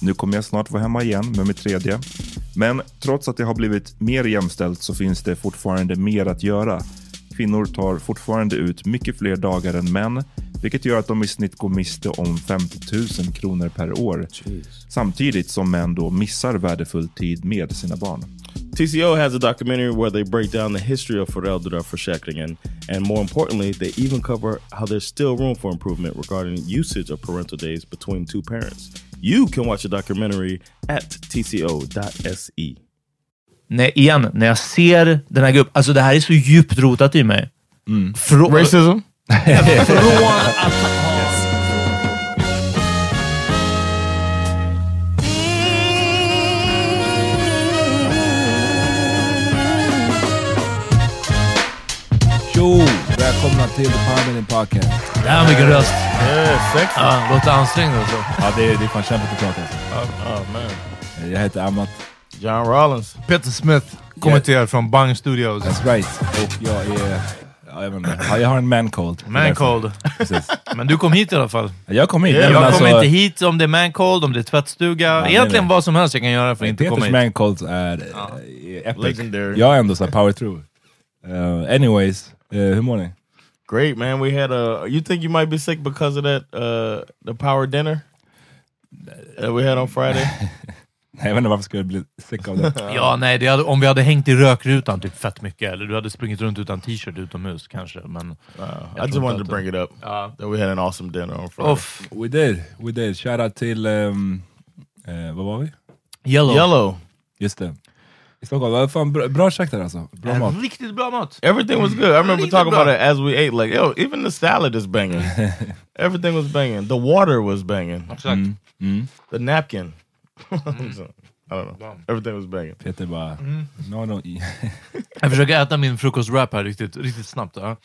nu kommer jag snart vara hemma igen med mitt tredje. Men trots att det har blivit mer jämställt så finns det fortfarande mer att göra. Kvinnor tar fortfarande ut mycket fler dagar än män, vilket gör att de i snitt går miste om 50 000 kronor per år. Samtidigt som män då missar värdefull tid med sina barn. TCO has a documentary where they break down the history of föräldraförsäkringen and more importantly, they even cover how there's still room for improvement regarding usage of parental days between two parents. You can watch the documentary at tco.se. Nej, igen, när jag ser den här gruppen, alltså det här är så djupt rotat i mig. Frå- Racism? Från att Välkomna till The Power Podcast. Där vilken röst! Sexy. Ja, låter ansträngd alltså. Ja, det är, det är fan kämpigt att prata alltså. Oh man. Jag heter Amat. John Rollins. Peter Smith kommenterar från Bang Studios. That's right. Och jag är... Ja, jag, vet inte. Ja, jag har en man cold. Man cold. Precis. Men du kom hit i alla fall. Jag kom hit. Ja, Nej, men Jag alltså, kommer inte hit om det är man cold, om det är tvättstuga. nej, Egentligen nej. vad som helst jag kan göra för att inte komma Peters hit. man colds är eh, epic. Legendary. Jag är ändå såhär power through. Uh, anyways, uh, hur mår ni? Great man. We had a. You think you might be sick because of that? Uh, the power dinner that we had on Friday. Nej, jag vet inte varför skulle jag bli sick av det. Ja, nej, det hade, om vi hade hängt i rökrutan typ fett mycket, eller du hade sprungit runt utan t-shirt utomhus kanske. Men, Uh, Jag I just wanted to bring it up Ja. that we had an awesome dinner on Friday. Uff, We did, we did. Shoutout till... Um, eh, vad var vi? yellow. Yellow. Just det. I Stockholm. Vad fan, bra, bra käk där alltså. Bra mat. Riktigt bra mat. Everything was good. I remember Really talking good, about it as we ate. Like, yo, even the salad is banging. Everything was banging. The water was banging. Exakt. Mm. The napkin. I don't know. Everything was banging. Peter bara... Mm. No, no. Jag försöker äta min frukostrap här riktigt, riktigt snabbt. Ja.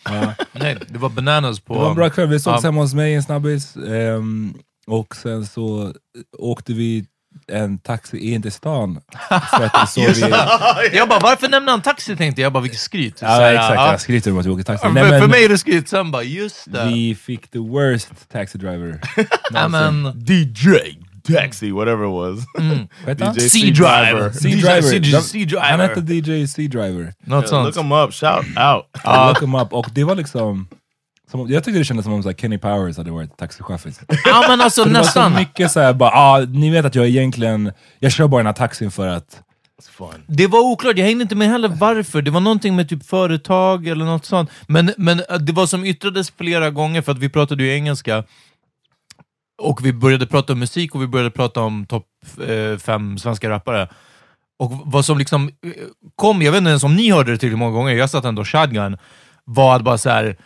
Nej, det var bananas på... Det var en bra kväll. Vi sågs Ja. hemma hos mig i en snabbis. ehm, och sen så åkte vi en taxi in till stan. För att så vi. Jag bara, varför nämner han taxi tänkte jag. Jag bara, vilket skryt. Så Ja här, exakt, ja. jag skryter om att vi åker taxi. Ja, Nej, för, för men mig är det skryt, sen bara, just det. vi fick the worst taxi driver. Ja, men, DJ Taxi, whatever it was. Han? DJ C-Driver. C-Driver. C-Driver. Han hette DJ C-Driver. Något sånt. Look him up, shout out. Ja. Look him up. Och det var liksom... Som, jag tyckte det kändes som om så här, Kenny Powers hade varit taxichaufför. Ja men alltså Det var så nästan. mycket såhär bara, ah, ni vet att jag egentligen, jag kör bara den här taxin för att... Det var oklart, jag hängde inte med heller varför. Det var någonting med typ företag eller något sånt. Men, men äh, det var som yttrades flera gånger, för att vi pratade ju engelska. Och vi började prata om musik och vi började prata om topp eh, fem svenska rappare. Och vad som liksom eh, kom, jag vet inte ens om ni hörde det tillräckligt många gånger, jag satt ändå shotgun, var att bara så här.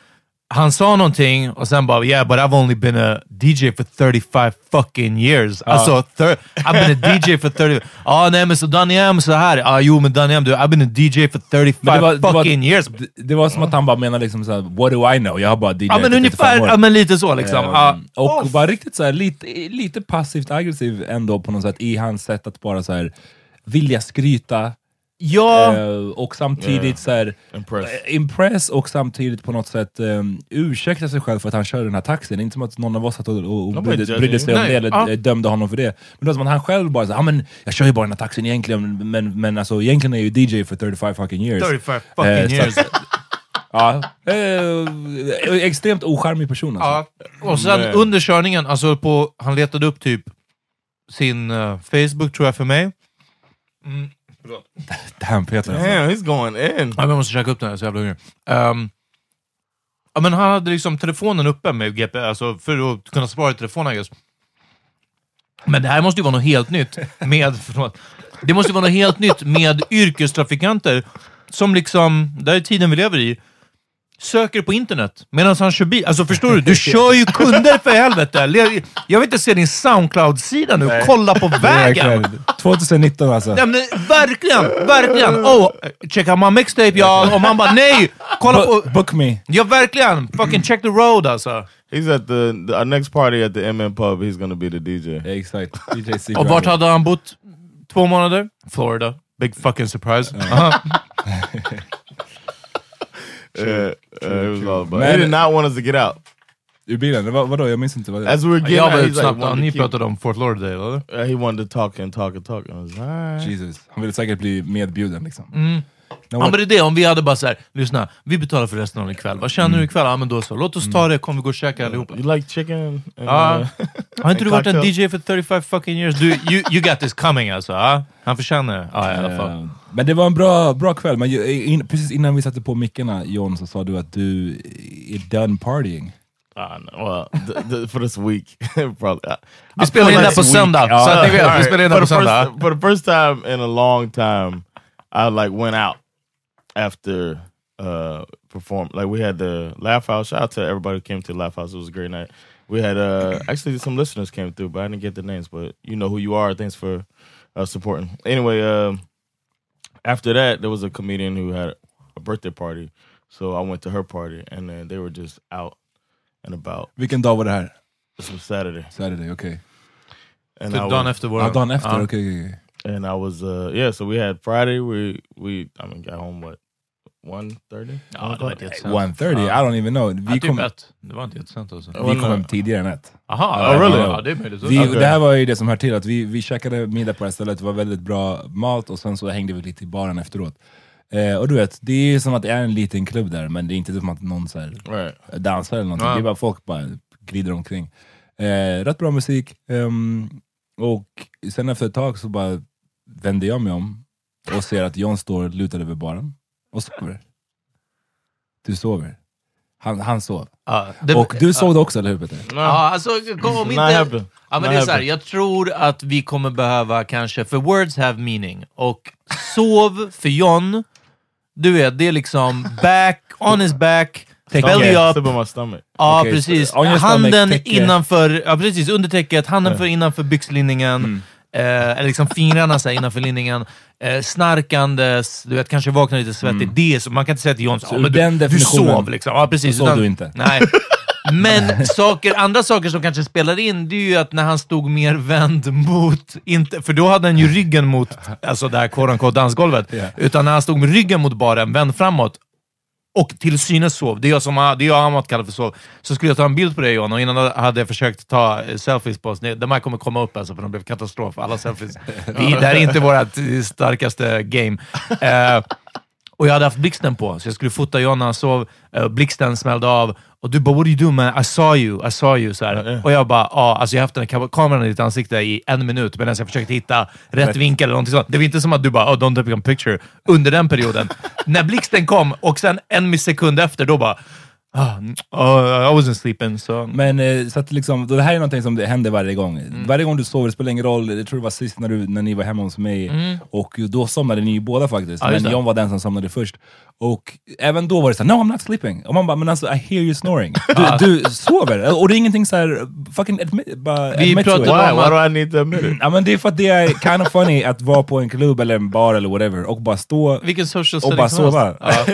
Han sa någonting och sen bara yeah but I've only been a DJ for 35 fucking years. Alltså, thir- I've been a DJ for 30... Ja, nej men så Danny M så här. Ja, jo men Danny M, du, I've been a DJ for 35 Men det var- det var- fucking years. Det, det var som att han bara menade liksom såhär, what do I know? Jag har bara DJ Ja men för 35 ungefär, år. ja men lite så liksom. Ehm, Ja. och bara riktigt så här, lite, lite passivt aggressiv ändå på något sätt i hans sätt att bara så här, vilja skryta. Ja, Eh, och samtidigt Yeah. så här, Impressed. eh, impress och samtidigt på något sätt um, ursäkta sig själv för att han kör den här taxin. Det är inte som att någon av oss satt och, och, och brydde, brydde sig om Nej, det eller ja. eh, dömde honom för det. Men det som att han själv bara ah, men jag kör ju bara den här taxin egentligen, men, men alltså, egentligen är jag ju DJ för 35 fucking years. 35 fucking så- years. Ja, eh, extremt ocharmig person alltså. Ja. Och sen under körningen, alltså på, han letade upp typ sin eh, Facebook tror jag för mig. Damn Peter alltså. Damn, he's going in. Ja, men jag måste käka upp den, jag är så jävla hungrig. Ehm, ja, men han hade liksom telefonen uppe med GP, alltså för att kunna spara i telefonen I guess. Men det här måste ju vara något helt nytt med, förlåt, det måste ju vara något helt nytt med yrkestrafikanter som liksom, det här är tiden vi lever i, söker på internet medan han kör bil. Alltså förstår du? Du kör ju kunder för helvete! Jag vill inte se din Soundcloud-sida nu, kolla på vägen! Verkligen. 2019 alltså. Ja, men, verkligen, verkligen! Oh, check out my mixtape y'all! Och man bara nej! Kolla Book, på... book me. Ja verkligen! Fucking check the road alltså. He's at the, the our next party at the MM pub. He's gonna be the DJ. Ja, Exakt. DJ C. Och vart hade han bott två månader? Florida. Big fucking surprise. Aha. Yeah, uh, it was all about. He did not want us to get out. Ur bilen? Vad, vadå? Jag minns inte. Vad det As we were getting Jag out, he's like, Ni keep- pratade om Fort Lauderdale eller? Uh, he wanted to talk and talk and talk. And I was all right. Jesus. Han ville säkert bli medbjuden liksom. Mm. Ja men det är det, om vi hade bara såhär, lyssna, vi betalar för resten av ikväll. Vad känner du Mm. ikväll? Ja men då så, låt oss ta det, kom vi gå och käka allihopa. You like chicken? And, Ja. uh, Har inte du varit en? DJ för 35 fucking years? Du, you, you got this coming alltså. Ja? Han förtjänar ja, i alla fall. Eh, Men det var en bra, bra kväll, men in, precis innan vi satte på mickarna John så sa du att du är done partying. Ah, no, well, th- th- for this week, probably. I- Vi spelar in det på söndag, så att ni vet, vi spelar in det for på söndag. For the first time in a long time, I like went out after uh perform. Like we had the Laugh House. Shout out to everybody who came to the Laugh House. It was a great night. We had uh actually some listeners came through, but I didn't get the names. But you know who you are. Thanks for uh, supporting. Anyway, um, after that, there was a comedian who had a birthday party, so I went to her party, and then they were just out and about. Vilken dag var det här? This was Saturday, Saturday, okej. and Typ I dagen was, efter Ja, våran. dagen efter, Ja. okej. okej, okej. And I was uh yeah. So we had Friday. We we I mean got home what one thirty. Ja, det var inte jättesent. 1.30, I don't even know. Vi typ kom, ett. Det var inte jättesent alltså. vi kom hem tidigare än ett. Aha, Oh, really? ja, det är möjligt. Vi. Det här var ju det som hör till, att vi, vi käkade middag på det här stället, det var väldigt bra mat och sen så hängde vi lite i baren efteråt. Eh, och du vet, det är som att det är en liten klubb där, men det är inte som att någon så här, Right. dansar eller någonting. Ja. Det är bara folk bara glider omkring. Eh, rätt bra musik. ehm, och sen efter ett tag så bara vände jag mig om och ser att John står lutad över baren och sover. Du sover. Han, han sov. Ja, det- Och du såg det också, eller hur Peter? No, Ja, alltså kom om not inte... happen. Ja, men Not det är så här, happen. jag tror att vi kommer behöva kanske, för words have meaning, och sov för John, du vet, det är liksom back, on his back, belly up, ja Okej, precis, handen innanför, ja precis, under täcket, handen för innanför byxlinningen, eh, eller liksom fingrarna så här, innanför linningen, eh, snarkandes, du vet, kanske vaknar lite svettig, det är så, man kan inte säga till John så, Så "Ja, men ur den du, du sov liksom, ja precis. sov du inte. Nej. Men saker, andra saker som kanske spelar in, det är ju att när han stod mer vänd mot, inte, för då hade han ju ryggen mot alltså det här quote dansgolvet, Ja. utan när han stod med ryggen mot baren, vänd framåt, och till synes sov. Det är jag som det är jag Amat kallar för sov. Så skulle jag ta en bild på dig John, och innan hade jag försökt ta eh, selfies på oss. De här kommer komma upp alltså, för de blev katastrof. Alla selfies. Vi, det här är inte vårt eh, starkaste game. Eh, och jag hade haft blixten på, så jag skulle fota John när han sov. Uh, blixten smällde av. Och du bara “What do you do man? I saw you, I saw you”. Så här. Och jag bara “Ja, alltså jag har haft den här kam- kameran i ditt ansikte i en minut medan jag försökte hitta rätt vinkel eller någonting sånt. Det var inte som att du bara “Oh, don't take a picture” under den perioden. när blixten kom och sen en millisekund efter, då bara ah, oh, I wasn't sleeping. Så. Men eh, så att liksom, det här är någonting som händer varje gång. Varje gång du sover, det spelar ingen roll. Jag tror det var sist när, du, när ni var hemma hos mig, och då somnade ni ju båda faktiskt. Just men. John var den som somnade först. Och även då var det såhär, no I'm not sleeping. Och man bara, men alltså I hear you snoring. Du, du sover, och det är ingenting såhär, fucking admit, bara Vi admit to it. om Why? Why do I need to admit it? Ja men det är för att det är kind of funny att vara på en klubb eller en bar eller whatever och bara stå Vilken social och bara sova. Ja.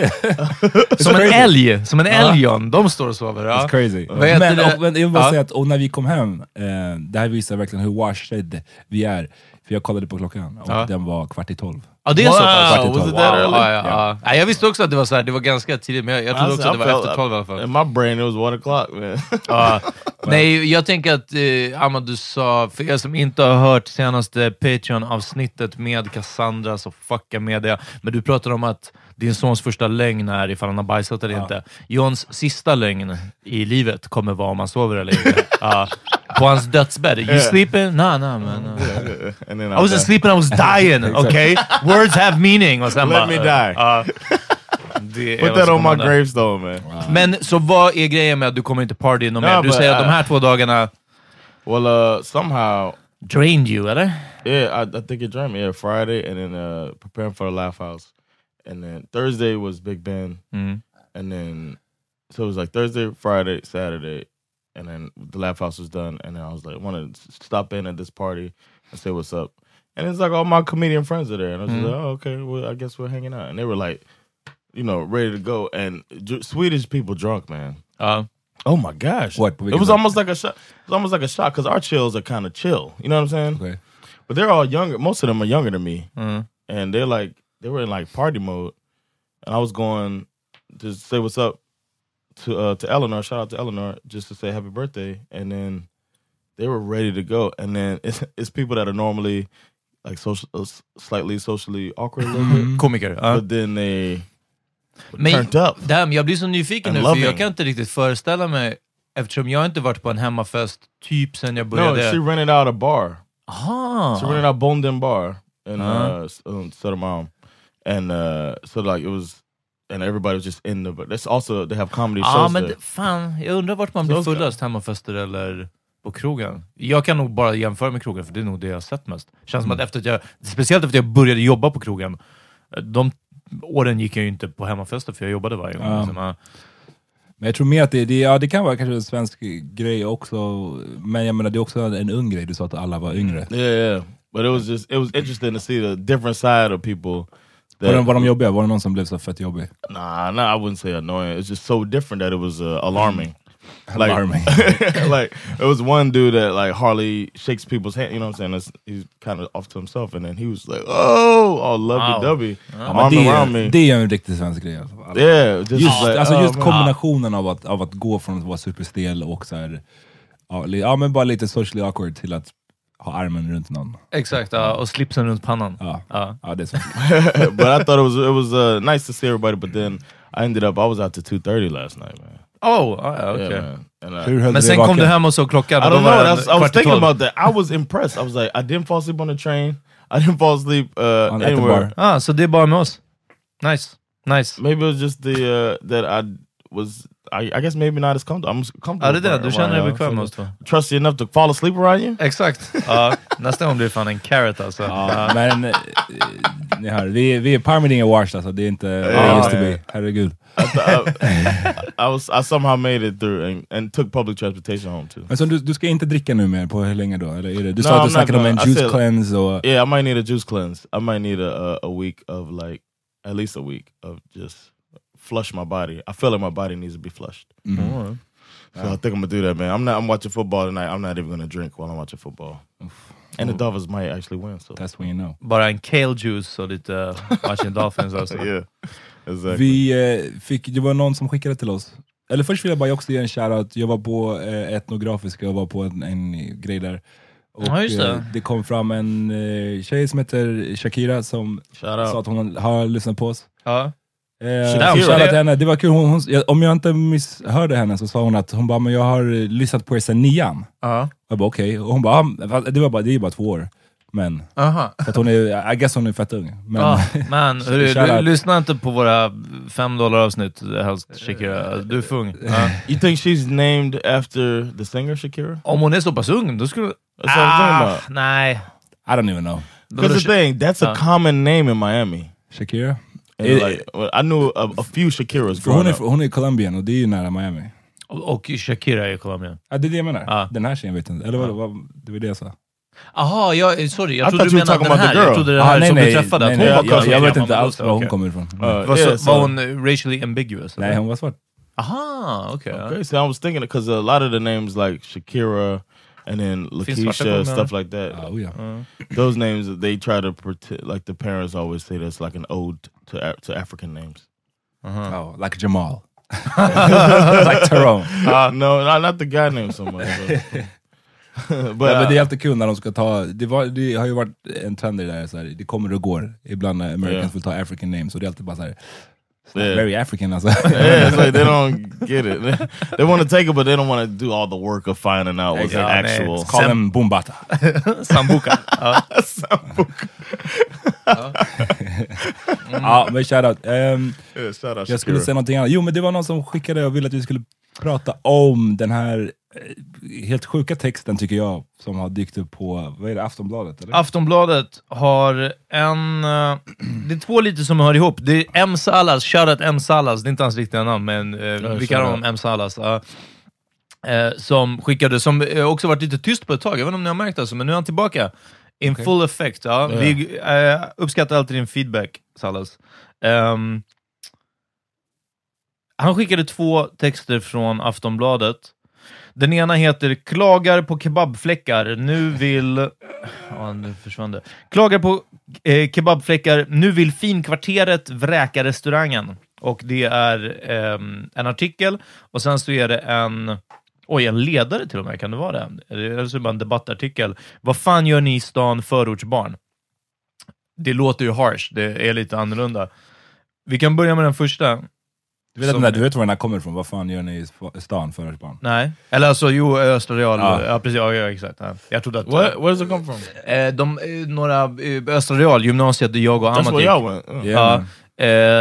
Som en älg, som en älg John. De står och sover. Ja. It's crazy. Men, det? och, men jag vill bara säga att och när vi kom hem, eh, det här visar verkligen hur washed vi är. För jag kollade på klockan och den var kvart i tolv. Ja, det är så pass? Ja, ja, ja. Jag visste också att det var så här, det var ganska tidigt, men jag, jag trodde I- också att det var efter tolv i alla fall. In my brain it was one o'clock man. Ja. Nej, jag tänker att eh, Ahmad, du sa, för er som inte har hört senaste Patreon-avsnittet med Cassandra, så fucka med det. Men du pratade om att din sons första lögn är ifall han har bajsat eller inte. Johns sista lögn i livet kommer vara om han sover eller inte. Ja. På hans dödsbädd. You sleeping? Nah, nah man. nah. I wasn't sleeping, I was dying. Okay? Words have meaning. Och sen Let bara, me eh, die. ja. Är Put that on my gravestone man. Men så vad är grejen med att du kommer inte party något No, mer? Du säger att de uh, här två dagarna Well, uh, somehow, drained you, eller? yeah, I, I think it drained me. Yeah, Friday, and then uh, preparing for the Laugh House, and then Thursday was Big Ben, Mm. and then so it was like Thursday, Friday, Saturday, and then the Laugh House was done, and then I was like, want to stop in at this party and say what's up, and it's like all my comedian friends are there, and I was just like, oh, okay, well, I guess we're hanging out, and they were like, you know, ready to go, and J- Swedish people drunk, man. Ja. Oh my gosh! What? It was almost like a shot. It was almost like a shot because our chills are kind of chill. You know what I'm saying? Okay. But they're all younger. Most of them are younger than me, Mm. and they're like they were in like party mode, and I was going to say what's up to uh, to Eleanor. Shout out to Eleanor just to say happy birthday, and then they were ready to go. And then it's, it's people that are normally like social, uh, slightly socially awkward a little bit, Komiker. Ja. but then they Men, turned up. damn, jag blir så nyfiken nu, för loving. jag kan inte riktigt föreställa mig, eftersom jag inte varit på en hemmafest typ sen jag No, började... she rented out a bar. Aha. So we rented out Bonden Bar in Uh-huh. uh, um, Södermalm, and uh, so like it was, and everybody was just in the. But that's also they have comedy Ja, shows men there. fan, jag undrar vart man blir fullast, hemmafester eller på krogen. Jag kan nog bara jämföra med krogen, för det är nog det jag har sett mest. Känns som att efter att jag, speciellt efter att jag började jobba på krogen, de åren gick jag ju inte på hemmafester för jag jobbade varje gång. Ja. Liksom, ja. Men jag tror mer att det, det, ja, det kan vara kanske en svensk grej också, men jag menar det är också en ung grej, du sa att alla var yngre. Yeah, yeah. But it was just it was interesting to see the different side of people. Var de, var de jobbiga? Var det någon som blev så fett jobbig? Nah, nah, I wouldn't say annoying. It's just so different that it was uh, alarming. Like, Alarming. like it was one dude that like hardly shakes people's hand. You know what I'm saying? It's, he's kind of off to himself, and then he was like, "Oh, all lovey-dovey, Ja, men arm det, around me." det är en riktig svensk grej. Alltså. Alla- Yeah, just Just, like, alltså oh, just man. kombinationen av att, av att gå från att vara superstel och så här, ja, li, ja, men bara lite socially awkward till att ha armen runt någon. Exakt, ja, och slipsen runt pannan. Ja det är så. but I thought it was it was uh, nice to see everybody. But then I ended up I was out to two thirty last night, man. Oh, ja, okej. Yeah, man. And, uh, Hur Men sen kom du hem och såg klockan I don't know. That's, I was i thinking tolv. about that. I was impressed. I was like, I didn't fall asleep on the train. I didn't fall asleep uh, On- anywhere. Ah, så det är bara med oss. Nice. Nice. Maybe it was just the uh, that I was. I, I guess maybe not as comfortable. I'm comfortable. Ja, det är det. Du känner dig bekväm med oss två. Trust you enough to fall asleep around you? Exakt. Ja, nästa gång blir det fan en carrot alltså. Ja, men eh, ni hör, vi, vi är Parmiding är washed alltså, det är inte det är used to be. Herregud. I, I, I was. I somehow made it through and, and took public transportation home too. Men så du, du ska inte dricka nu mer på hur länge då? Eller är det, du No, sa att du snackade om en juice said- cleanse och... Yeah, I might need a juice cleanse. I might need a, a, a week of like at least a week of just flush my body. I feel like my body needs to be flushed. Mm. So I think I'm gonna do that, man. I'm not. I'm watching football tonight. I'm not even gonna drink while I'm watching football. And the Dolphins might actually win. So That's when you know. Bara en kale juice och lite Washington Dolphins alltså. yeah, Exactly. Vi eh, fick, det var någon som skickade till oss. Eller först vill jag bara också ge en shoutout. Jag var på eh, Etnografiska, jag var på en, en grej där. Och, Ja, det. eh, det kom fram en eh, tjej som heter Shakira som sa att hon har lyssnat på oss. Ja. Eh, Shakira. så shoutout till henne. Det var kul, hon, hon, om jag inte misshörde henne så sa hon att hon bara, men jag har lyssnat på er sedan nian. Ja. Jag bara okej, och hon bara, ah, det, var bara, det är bara två år. Men, Aha. för att hon är, I guess hon är fett ung. Men, men hörru, du, Shoutout. lyssna inte på våra fem dollar avsnitt helst Shakira. Du är för ung. Ja. You think she's named after the singer Shakira? Om hon är så pass ung, då skulle... Talking Ah, nej. I don't even know. Because the thing, that's a common name in Miami. Shakira? Eh, like, I knew a, a few Shakiras För hon, är, up. hon är Colombian och det är ju nära Miami. Och, Shakira är Colombia. Ja, det är det jag menar. Ja. Den här tjejen vet inte. Eller vad, vad, det var det jag sa. Jaha, jag, sorry. Jag I trodde thought du you were menade talking den about här. the Jag girl. trodde det Ah, här nej, som nej, du träffade. nej, nej, hon var jag, jag, Colombian. vet inte alls var hon kommer ifrån. Uh, Var, yeah, så, so- var hon racially ambiguous? eller? Nej, hon var svart. Aha, ja. Okay, so I was thinking because a lot of the names like Shakira and then Lakeisha, stuff like that. Oh, ja. Those names they try to pretend like the parents always say that's like an ode to A- to African names. Oh, like Jamal. like Tyrone. Uh, no, not, not the guy name so much. But, but ja, men det är uh, alltid kul när de ska ta, det, var, det har ju varit en trend i det där, så här, det kommer och går. Ibland när Americans Yeah. vill ta African names, och det är alltid bara såhär, Yeah. very African alltså. yeah, it's like they don't get it. They, they want to take it, but they don't want to do all the work of finding out what's Yeah, man. actual. Call them Boombata. Sambuca. Ja. ja, men shoutout. Um, Yeah, shout out jag skulle säga någonting annat. Jo men det var någon som skickade och ville att vi skulle prata om den här helt sjuka texten tycker jag, som har dykt upp på, vad är det, Aftonbladet? Eller? Aftonbladet har en... eh, det är två lite som hör ihop. Det är M. Salas, shoutout M. Salas, det är inte hans riktiga namn, men uh, vi kallar honom M. Salas. Eh, som skickade, som eh, också varit lite tyst på ett tag, jag vet inte om ni har märkt det, alltså, men nu är han tillbaka. In full effect. Ja. Ja. Vi eh, uppskattar alltid din feedback, Salas. Ehm, han skickade två texter från Aftonbladet. Den ena heter “Klagar på kebabfläckar, nu vill...” Ja, nu försvann det. “Klagar på eh, kebabfläckar, nu vill finkvarteret vräka restaurangen.” Och det är eh, en artikel, och sen så är det en... Oj, en ledare till och med, kan det vara det? Eller så är det bara en debattartikel. “Vad fan gör ni i stan, förortsbarn?” Det låter ju harsh, det är lite annorlunda. Vi kan börja med den första. Du vet, Som- där, du vet var den här kommer ifrån, vad fan gör ni i stan för ert barn? Nej. Eller alltså, jo, Östra Real. Ja, Ja. precis. Ja, ja, exakt. Ja. Jag trodde att... What? Where does it come from? Eh, de, eh, några, eh, Östra Real, gymnasiet där jag och That's Amat where y'all went. Uh. Yeah,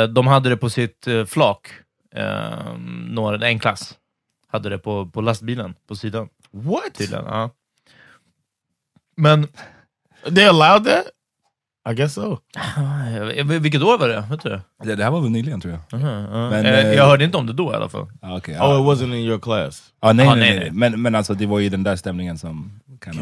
eh, de hade det på sitt eh, flak. Eh, några, en klass hade det på, på lastbilen på sidan. What? Tydligen. Ja. Men, They allowed that? I guess so. vilket år var det? Vet du det? det, här var väl nyligen tror jag. Mhm, ja. Men, eh, eh, jag hörde inte om det då i alla fall. Ah, okay, Oh, ja. it wasn't in your class. Ah, nej, Ah, nej, nej, nej, nej. Men, men alltså det var ju den där stämningen som kan,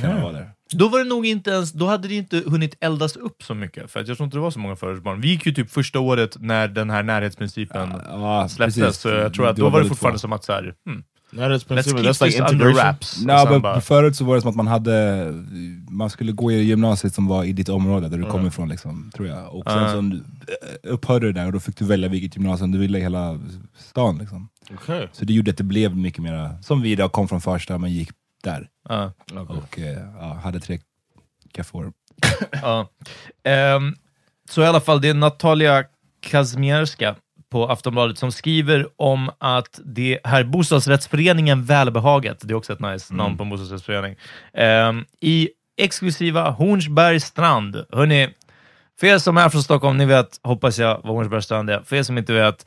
kan vara där. Då var det nog inte ens, då hade det inte hunnit eldas upp så mycket, för att jag tror inte det var så många förortsbarn. Vi gick ju typ första året när den här närhetsprincipen Ja, släpptes, precis. så jag tror att då var det fortfarande få. som att så här, hmm, No, let's keep That's like this under wraps. Och men bara- förut så var det som att man hade, man skulle gå i gymnasiet som var i ditt område, där du kommer ifrån, liksom, tror jag. Och sen Ja. så eh, upphörde det där och då fick du välja vilket gymnasium du ville i hela stan. Liksom. Okay. Så det gjorde att det blev mycket mer som vi då kom från Farsta men gick där. ja. Och eh, ja, hade tre kaffeår. Ja. Ehm, så i alla fall, det är Natalia Kazmierska på Aftonbladet som skriver om att det här bostadsrättsföreningen Välbehaget, det är också ett nice namn på en bostadsrättsförening, ehm, i exklusiva Hornsbergs strand. Hörrni, för er som är från Stockholm, ni vet, hoppas jag, vad Hornsbergs strand är. För er som inte vet,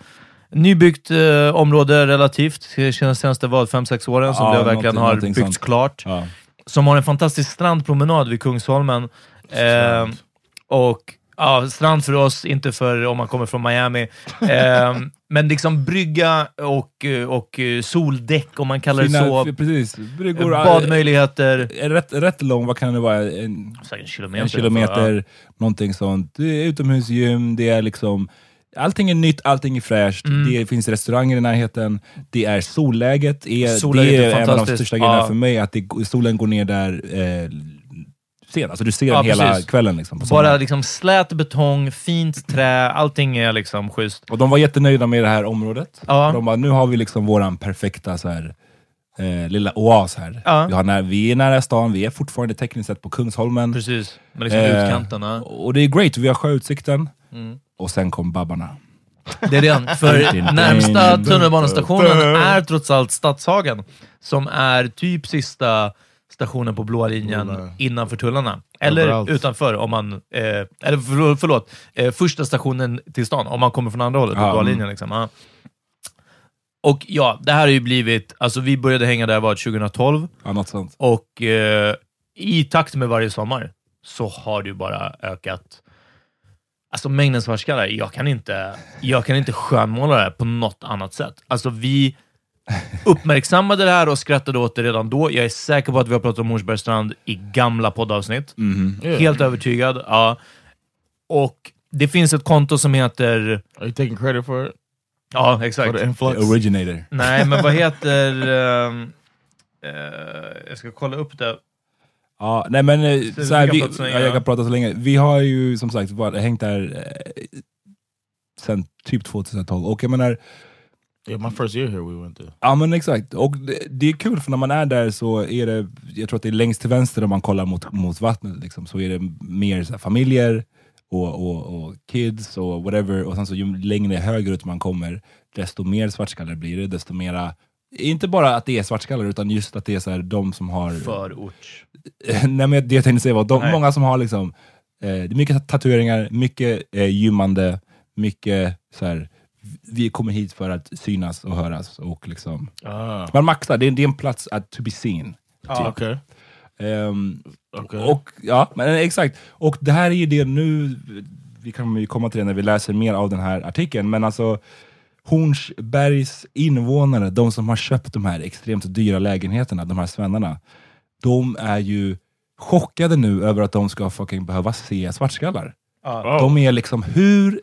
nybyggt eh, område relativt, de senaste vad, fem sex åren som Ja, det verkligen har byggts sånt. klart Ja. som har en fantastisk strandpromenad vid Kungsholmen. Eh, och ja, strand för oss, inte för om man kommer från Miami. Eh, men liksom brygga och, och soldäck, om man kallar det Fina- så. f- Precis, bryggor, Badmöjligheter. rätt, rätt lång, vad kan det vara? En, en kilometer. en kilometer, någonting sånt. Det är utomhusgym, det är liksom Allting är nytt, allting är fräscht, Mm. det finns restauranger i närheten, det är solläget. Är, Solläget det är är en av de största grejerna Ja. för mig, att det, solen går ner där eh, scen. Alltså du ser Ja, den hela precis. kvällen. Liksom, på Bara liksom slät betong, fint trä, allting är liksom schysst. Och de var jättenöjda med det här området. Ja. De bara, nu har vi liksom våran perfekta så här, eh, lilla oas här. Ja. Vi, har när, vi är nära stan, vi är fortfarande tekniskt sett på Kungsholmen. Precis, med liksom Eh, utkanterna. Och det är great, vi har sjöutsikten. Mm. Och sen kom Babbarna. Det är det. För närmsta tunnelbanestationen är trots allt Stadshagen, som är typ sista stationen på blåa linjen innanför tullarna. Eller Överallt. utanför, om man... Eh, eller förlåt, förlåt eh, första stationen till stan, om man kommer från andra hållet, på Ja, blåa mm. linjen. Liksom. Ja. Och ja, det här har ju blivit... Alltså vi började hänga där var 2012, Ja, något sånt. och eh, i takt med varje sommar så har det ju bara ökat. Alltså mängden svartskallar, jag kan inte, jag kan inte skönmåla det här på något annat sätt. Alltså vi uppmärksammade det här och skrattade åt det redan då. Jag är säker på att vi har pratat om Hornsbergsstrand i gamla poddavsnitt. Helt övertygad. Ja. Och det finns ett konto som heter... Are you taking credit for it? Ja, For exakt. the influx? Originator. Nej, men vad heter... ehm, eh, jag ska kolla upp det. Ja, nej men eh, du så här, vi, så länge, ja, jag ja. kan prata så länge. Vi har ju som sagt varit, hängt där eh, sen typ 2012. Och jag menar, Yeah, my first year here we went to. ja men exakt. Och det, det är kul för när man är där så är det, jag tror att det är längst till vänster om man kollar mot, mot vattnet, liksom, så är det mer så här, familjer och, och, och kids och whatever. Och sen så ju längre högerut man kommer, desto mer svartskallar blir det. Desto mera, inte bara att det är svartskallar, utan just att det är så här, de som har... Förort. Nej, men det jag tänkte säga var, de, Nej. många som har liksom, eh, det är mycket tatueringar, mycket eh, gymmande, mycket så här, vi kommer hit för att synas och höras. Och liksom, Ah, man maxar, det är, det är en plats att to be seen. Ja. okay. Ehm, Okay. och, ja, men exakt. Och det här är ju det nu, vi kommer ju komma till det när vi läser mer av den här artikeln, men alltså Hornsbergs invånare, de som har köpt de här extremt dyra lägenheterna, de här svennarna, de är ju chockade nu över att de ska fucking behöva se svartskallar. Ja. De är liksom, hur...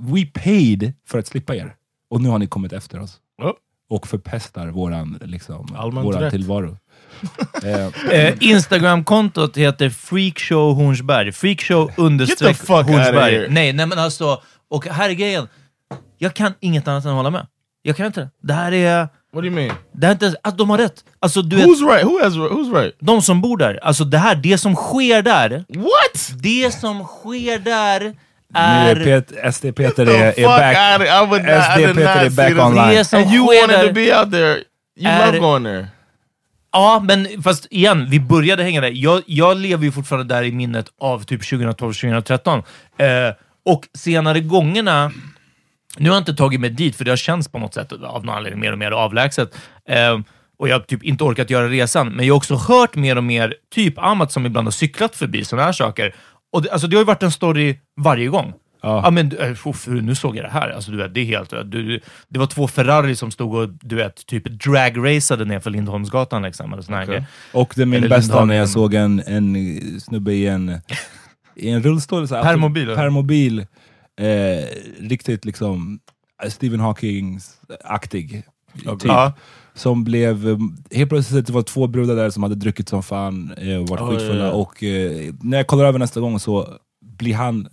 We paid för att slippa er. Och nu har ni kommit efter oss. Oh. Och förpestar våran, liksom, Allmänt våran rätt. tillvaro. eh, Eh, Instagramkontot heter Freakshow Hornsberg. Freakshow understreck Hornsberg. Nej, nej men alltså, och här är grejen. Jag kan inget annat än att hålla med. Jag kan inte det. Det här är... What do you mean? Det här är inte, att de har rätt. Alltså, du vet, Who's right? Who has who's right? de som bor där. Alltså det här, det som sker där. What? Det som sker där nu är... Pet, SD Peter är, är back. outta- I would not, I SD Peter är back online. Det som And you sker wanted där- to be out there. You Är- love going there. Ja, men fast igen, vi började hänga där. Jag, jag lever ju fortfarande där i minnet av typ 2012-2013. Eh, och senare gångerna, nu har jag inte tagit mig dit, för det har känts på något sätt av någon anledning mer och mer avlägset. Eh, och jag har typ inte orkat göra resan, men jag har också hört mer och mer, typ Amat som ibland har cyklat förbi sådana här saker. Och det, alltså, det har ju varit en story varje gång. Ja. men äh, uff, nu såg jag det här. Alltså, du vet, det är helt... Du, det var två Ferrari som stod och du vet, typ drag-raceade ner för Lindholmsgatan. Liksom, eller såna grejer. Och det är min Eller bästa när jag såg en, en snubbe i en, i en rullstol. Så här, Permobil, eller? Permobil. Eh, riktigt liksom Stephen Hawking-aktig. Typ. Ja. Som blev, eh, helt plötsligt det var två brudar där som hade druckit som fan eh, och varit Oh, skitfulla. ja, ja. Och eh, när jag kollar över nästa gång så blir han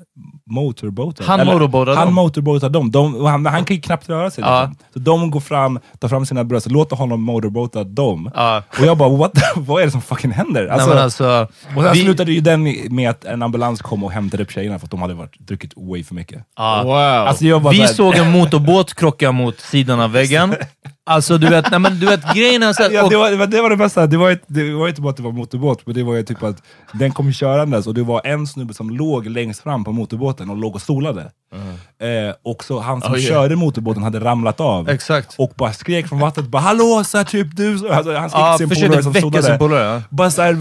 motorboatad. Han motorboatar Han dem. motorboatar dem. De, och han, han kan ju knappt röra sig. Ja. Liksom. Så de går fram, tar fram sina bröst, låter honom motorboata dem. Ja. Och jag bara, what the, vad är det som fucking händer? Alltså, Nej, alltså, och sen vi- slutade ju den med att en ambulans kom och hämtade upp tjejerna för att de hade varit, druckit way för mycket. ja. Wow. Alltså jag bara vi såhär- såg en motorbåt krocka mot sidan av väggen. Alltså du vet, nej, men, du vet grejen är så här, Ja, och, det, var, det var- det bästa, det var, ett, det var inte bara att det var motorbåt, men det var ju typ att den kom körandes och det var en snubbe som låg längst fram på motorbåten och låg och solade. Eh, och så han som Oh, yeah. körde motorbåten hade ramlat av. Exakt. Och bara skrek från vattnet, bara hallå, så här, typ du, så- alltså, han skrek Ja, till sin polare som väcka stod sin där. polare, ja. Bara såhär,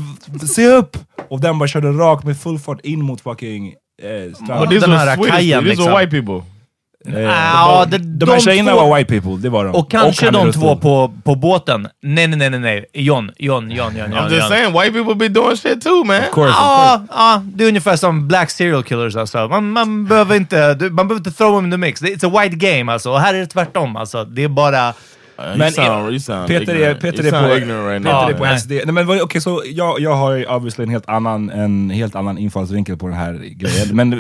se upp! Och den bara körde rakt med full fart in mot fucking eh, stranden. Den här kajen. These liksom. white people. Eh, Ja, de här de tjejerna två- var white people, det var de. och kanske i de två på, på båten. Nej, nej, nej, nej, nej. John, John, John, John, I'm John. just John. saying, white people be doing shit too, man. Of course, of course. Ja, ja, det är ungefär som black serial killers alltså. Man, man, behöver inte, man behöver inte throw them in the mix. It's a white game alltså. Och här är det tvärtom alltså. Det är bara... you Men, sound, you sound Peter är. Peter you är på, ignorant right Peter now. är på nej. SD. Nej, men okej, så jag, jag har ju obviously en helt annan, en helt annan infallsvinkel på den här grejen. Men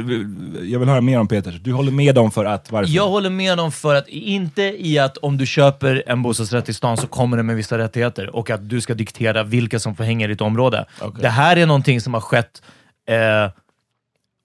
jag vill höra mer om Peters. Du håller med dem för att, varför? Jag håller med dem för att, inte i att om du köper en bostadsrätt i stan så kommer det med vissa rättigheter och att du ska diktera vilka som får hänga i ditt område. Det här är någonting som har skett, eh,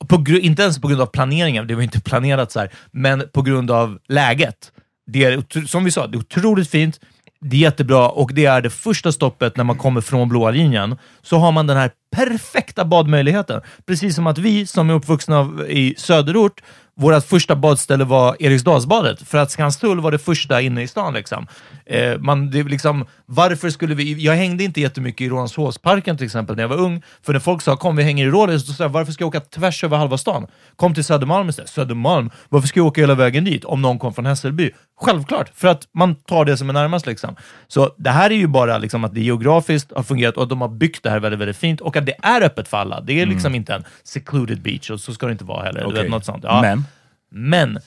på, inte ens på grund av planeringen, det var inte planerat så här, men på grund av läget. Det är, som vi sa, det är otroligt fint, det är jättebra och det är det första stoppet när man kommer från blåa linjen. Så har man den här perfekta badmöjligheten. Precis som att vi som är uppvuxna i söderort, vårt första badställe var Eriksdalsbadet, för att Skanstull var det första inne i stan. Liksom. Eh, man, det liksom, varför skulle vi... Jag hängde inte jättemycket i Rålambshovsparken till exempel när jag var ung, för när folk sa kom vi hänger i Rådhus, då sa jag varför ska jag åka tvärs över halva stan? Kom till Södermalm istället. Södermalm? Varför ska jag åka hela vägen dit om någon kom från Hässelby? Självklart, för att man tar det som är närmast. Liksom. Så det här är ju bara liksom att det geografiskt har fungerat och att de har byggt det här väldigt, väldigt fint och att det är öppet för alla. Det är liksom inte en secluded beach och så ska det inte vara heller. Okej. vet, något sånt. Ja. Men? Men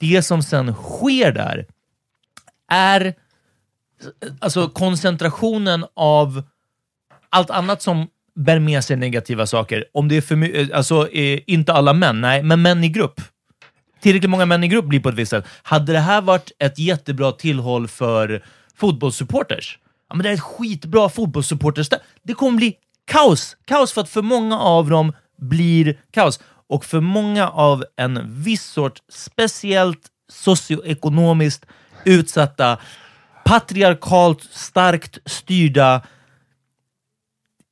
det som sen sker där är alltså koncentrationen av allt annat som bär med sig negativa saker. Om det är för mycket, alltså eh, inte alla män, nej, men män i grupp. Tillräckligt många män i grupp blir på ett visst sätt. Hade det här varit ett jättebra tillhåll för fotbollssupporters, ja, men det är ett skitbra fotbollssupporters. Det kommer bli kaos. Kaos för att för många av dem blir kaos. Och för många av en viss sort speciellt socioekonomiskt utsatta, patriarkalt starkt styrda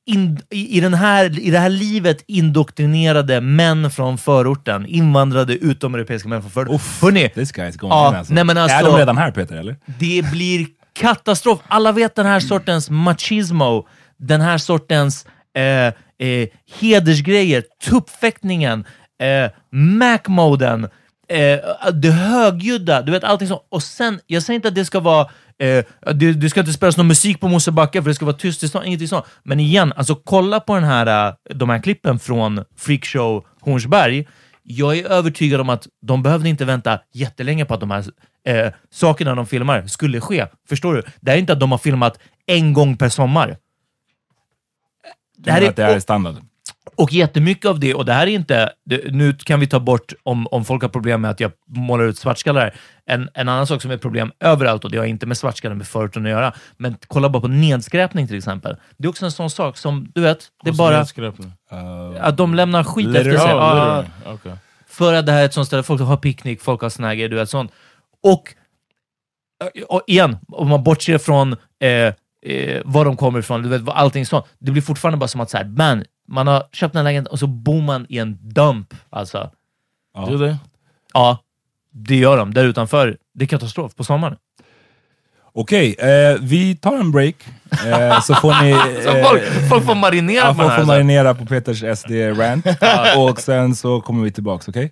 in, i, i, den här, i det här livet indoktrinerade män från förorten, invandrade utomeuropeiska män från förorten. Uff, Hörrni, This guy's going Ja, in alltså. nej, men alltså- är de redan här Peter eller? det blir katastrof. Alla vet den här sortens machismo, den här sortens eh, eh, hedersgrejer, tuppfäktningen, eh, Mac-moden, eh, det högljudda, du vet allting sånt. Och sen, jag säger inte att det ska vara Eh, det, det ska inte spelas någon musik på Mosebacke för det ska vara tyst i stan, ingenting sånt. Men igen, alltså kolla på den här, eh, de här klippen från Freakshow Hornsberg. Jag är övertygad om att de behövde inte vänta jättelänge på att de här eh, sakerna de filmar skulle ske. Förstår du? Det är inte att de har filmat en gång per sommar. Det här är, att det är standard. Och jättemycket av det, och det här är inte, det, nu kan vi ta bort om, om folk har problem med att jag målar ut svartskallar. En, en annan sak som är ett problem överallt, och det har inte med svartskallar med förorten att göra, men kolla bara på nedskräpning till exempel. Det är också en sån sak som, du vet, det är bara att de lämnar skit efter sig. Litter. Okay. För att det här är ett sånt ställe, folk har picknick, folk har här grejer, du vet sånt. Och, och igen, om man bortser från eh, eh, var de kommer ifrån, du vet, allting sånt. Det blir fortfarande bara som att så här, man, man har köpt en lägenhet och så bor man i en dump. Alltså. Ja. Do they? Ja, det gör de. Där utanför, det är katastrof på sommaren. Okej, eh, vi tar en break. Eh, så får ni... Eh, folk, folk får marinera ja, på folk det här. får alltså. marinera på Peters SD-rant. och sen så kommer vi tillbaks, okej?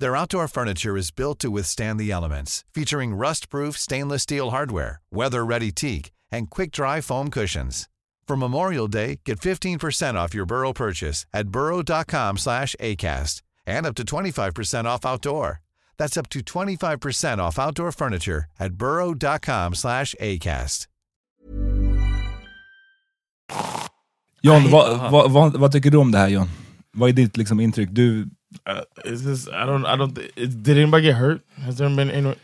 Their outdoor furniture is built to withstand the elements, featuring rust-proof stainless steel hardware, weather-ready teak, and quick-dry foam cushions. For Memorial Day, get 15% off your Burrow purchase at burrow.com slash ACAST and up to 25% off outdoor. That's up to 25% off outdoor furniture at burrow.com slash ACAST. John, vad, vad, vad, vad tycker du om det här John? Vad är ditt liksom, intryck? Du, Uh, is this? I don't. I don't. thi- is- Did anybody get hurt? Has there been any,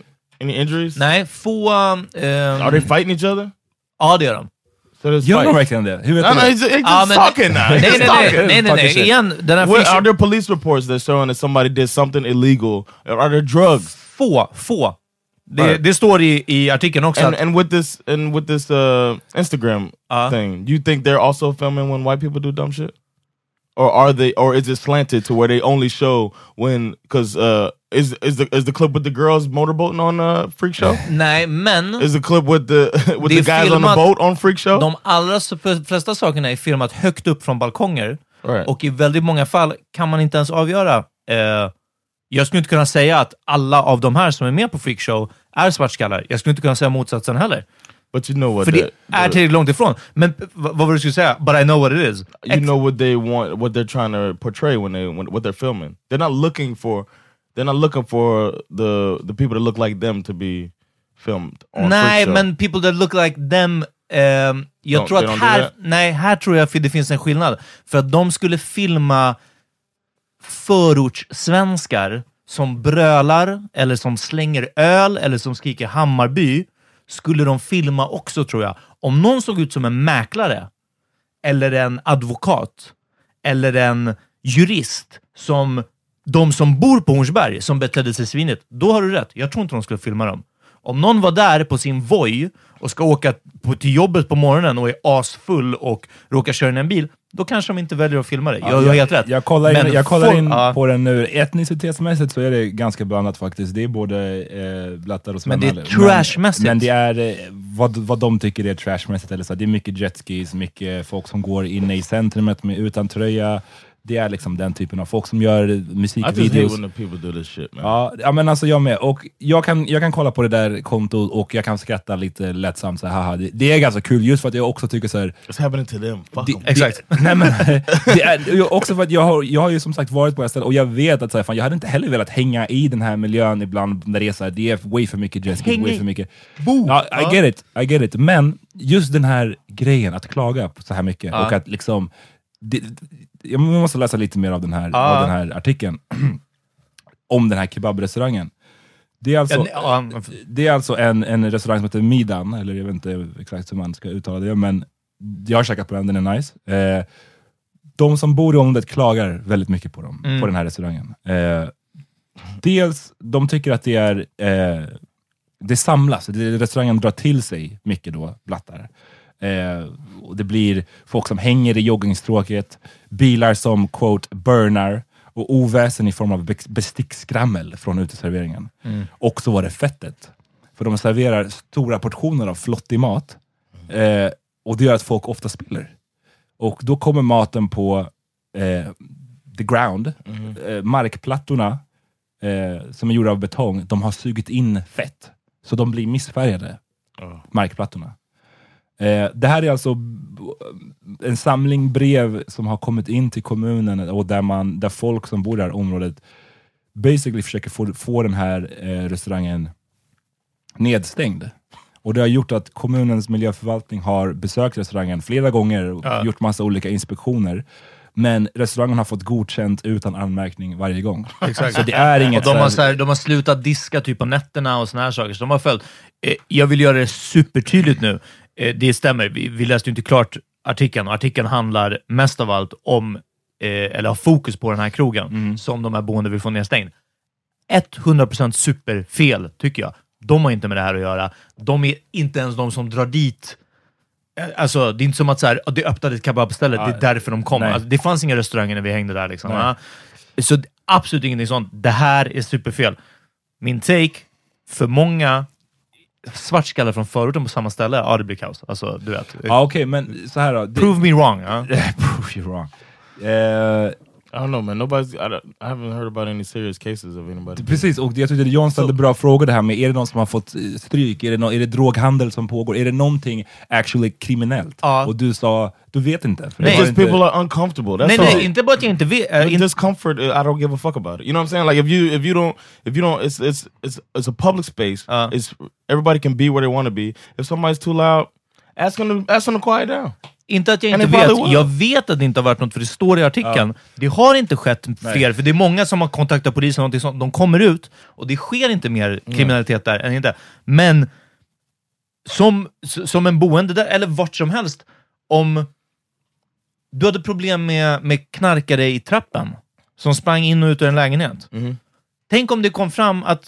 any injuries? Nej, få... ehm, Are they fighting each other? Ja, det gör de. So there's gör de fights. verkligen det? Hur vet No, du no, det? he's, he's Ja, just men- talking now. He's Nej, just nej, talking. nej, nej, nej, nej. shit. Igen, den här What, are fiction... there police reports that showing that somebody did something illegal? Or are there drugs? Få, få. Det, Right. det står i, i artikeln också And, att... and with this and with this uh, Instagram Uh. thing, do you think they're also filming when white people do dumb shit, or are they, or is it slanted to where they only show when? Because uh, is is the is the clip with the girls motorboating on uh, Freak Show? Nej, men Is the clip with the with the guys on the boat on Freak Show? de allra flesta sakerna är filmat högt upp från balkonger. Right. Och i väldigt många fall kan man inte ens avgöra. Eh, jag skulle inte kunna säga att alla av de här som är med på Freakshow är svartskallar. Jag skulle inte kunna säga motsatsen heller. But you know what? För the- det är tillräckligt långt ifrån. Men vad var det du skulle säga? But I know what it is. you know what they want, what they're trying to portray when they when what they're filming. They're not looking for, they're not looking for the the people that look like them to be filmed. On Nej, men people that look like them. ehm, jag Don't- tror att här, nej, här tror jag det finns en skillnad. För att de skulle filma förortssvenskar som brölar, eller som slänger öl, eller som skriker Hammarby, skulle de filma också tror jag. Om någon såg ut som en mäklare, eller en advokat, eller en jurist, som de som bor på Hornsberg, som betedde sig svinigt, då har du rätt. Jag tror inte de skulle filma dem. Om någon var där på sin Voi och ska åka på, till jobbet på morgonen och är asfull och råkar köra in i en bil, då kanske de inte väljer att filma det. Jag, du har helt rätt. Jag kollar in, jag kollar folk- in ja. på den nu. Etnicitetsmässigt så är det ganska blandat faktiskt. Det är både eh, blattar och Men det är svennar. trashmässigt. Men, men det är eh, vad, vad de tycker är trashmässigt. Eller så. Det är mycket jetskis, mycket folk som går inne i centrumet med, utan tröja. Det är liksom den typen av folk som gör I just hate musikvideos. when the people do this shit, man. Ja, ja men alltså jag med. Och jag kan, jag kan kolla på det där kontot och jag kan skratta lite lättsamt. Så här, haha. Det, det är ganska kul, just för att jag också tycker så här, It's happening to them. Fuck det. Exakt. Nej, men, det är, också för att jag har, jag har ju som sagt varit på det här stället och jag vet att så här, fan, jag hade inte heller velat hänga i den här miljön ibland när det är så här, det är way för mycket Häng way för mycket... Ja, I get it, I get it. Men just den här grejen, att klaga på så här mycket Ja. och att liksom... Det, jag måste läsa lite mer av den här, Ja. av den här artikeln. om den här kebabrestaurangen. Det är alltså, Ja, ja, det är alltså en, en restaurang som heter Midan, eller jag vet inte exakt hur man ska uttala det, men jag har käkat på den, den är nice. Eh, de som bor i området klagar väldigt mycket på dem, Mm. på den här restaurangen. Eh, dels, de tycker att det är eh, det samlas, det, restaurangen drar till sig mycket då, blattar. Eh, och det blir folk som hänger i joggingstråket, bilar som quote burnar och oväsen i form av be- bestickskrammel från uteserveringen. Mm. Och så var det fettet. För de serverar stora portioner av flottig mat eh, och det gör att folk ofta spiller. Och då kommer maten på eh, the ground, eh, markplattorna eh, som är gjorda av betong, de har sugit in fett. Så de blir missfärgade, markplattorna. Eh, det här är alltså en samling brev som har kommit in till kommunen och där, man, där folk som bor i det här området basically försöker få, få den här eh, restaurangen nedstängd. Och det har gjort att kommunens miljöförvaltning har besökt restaurangen flera gånger och Ja. gjort massa olika inspektioner. Men restaurangen har fått godkänt utan anmärkning varje gång. Exakt. Så det är Och inget... de, har så här- så här, de har slutat diska typ på nätterna och såna här saker. Så de har följt. Eh, jag vill göra det supertydligt nu. Eh, det stämmer, vi, vi läste ju inte klart artikeln. och Artikeln handlar mest av allt om, eh, eller har fokus på den här krogen Mm. som de här boende vill få nedstängd. 100% superfel, tycker jag. De har inte med det här att göra. De är inte ens de som drar dit Eh, Alltså, det är inte som att så här, det öppnade ett kebabställe, det är därför de kom. Alltså, det fanns inga restauranger när vi hängde där. Liksom. Ja. Så absolut ingenting sånt. Det här är superfel. Min take, för många svartskallar från förorten på samma ställe, ja det blir kaos. Alltså, du vet. Ja okej, men så här då. Det, Prove me wrong. Ja. Prove you wrong. Eh, I don't know man, nobody's, I, don't, I haven't heard about any serious cases of anybody. Precis, och jag tyckte John ställde bra frågor det här med, är det någon som har fått eh, stryk? Är det, nå- är det droghandel som pågår? Är det någonting actually kriminellt? Och du sa, du vet inte. var just inte- people are uncomfortable. That's Nej, nej, inte bara att jag inte vet. Uh, discomfort, uh, I don't give a fuck about it. You know what I'm saying? Like if you if you don't if you don't, it's it's it's it's a public space. It's everybody can be where they want to be. If somebody's too loud, ask them to ask them to quiet down. Inte att jag inte vet. Jag vet att det inte har varit något, för det står i artikeln. Det har inte skett fler, för det är många som har kontaktat polisen och sånt. De kommer ut och det sker inte mer kriminalitet där än inte. Men som, som en boende där, eller vart som helst, om du hade problem med, med knarkare i trappen som sprang in och ut ur en lägenhet. Tänk om det kom fram att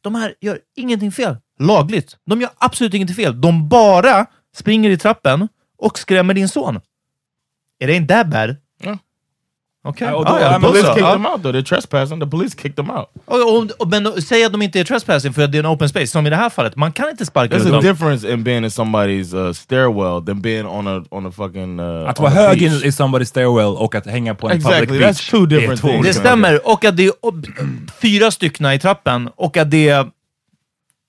de här gör ingenting fel lagligt. De gör absolut ingenting fel. De bara springer i trappen och skrämmer din son. Är det inte that bad? Oh, Ah, ja, the då police så. kicked them out though. They're trespassing. The police kicked them out. Och, och, och, men säg att de inte är trespassing för att det är en open space, som i det här fallet. Man kan inte sparka ut There's a dem. difference in being in somebody's uh, stairwell than being on a on a fucking uh, Att vara a hög i, somebody's stairwell och att hänga på en Exactly, public beach. that's two different det är två things. Det stämmer. Och att det är fyra stycken i trappen och att det är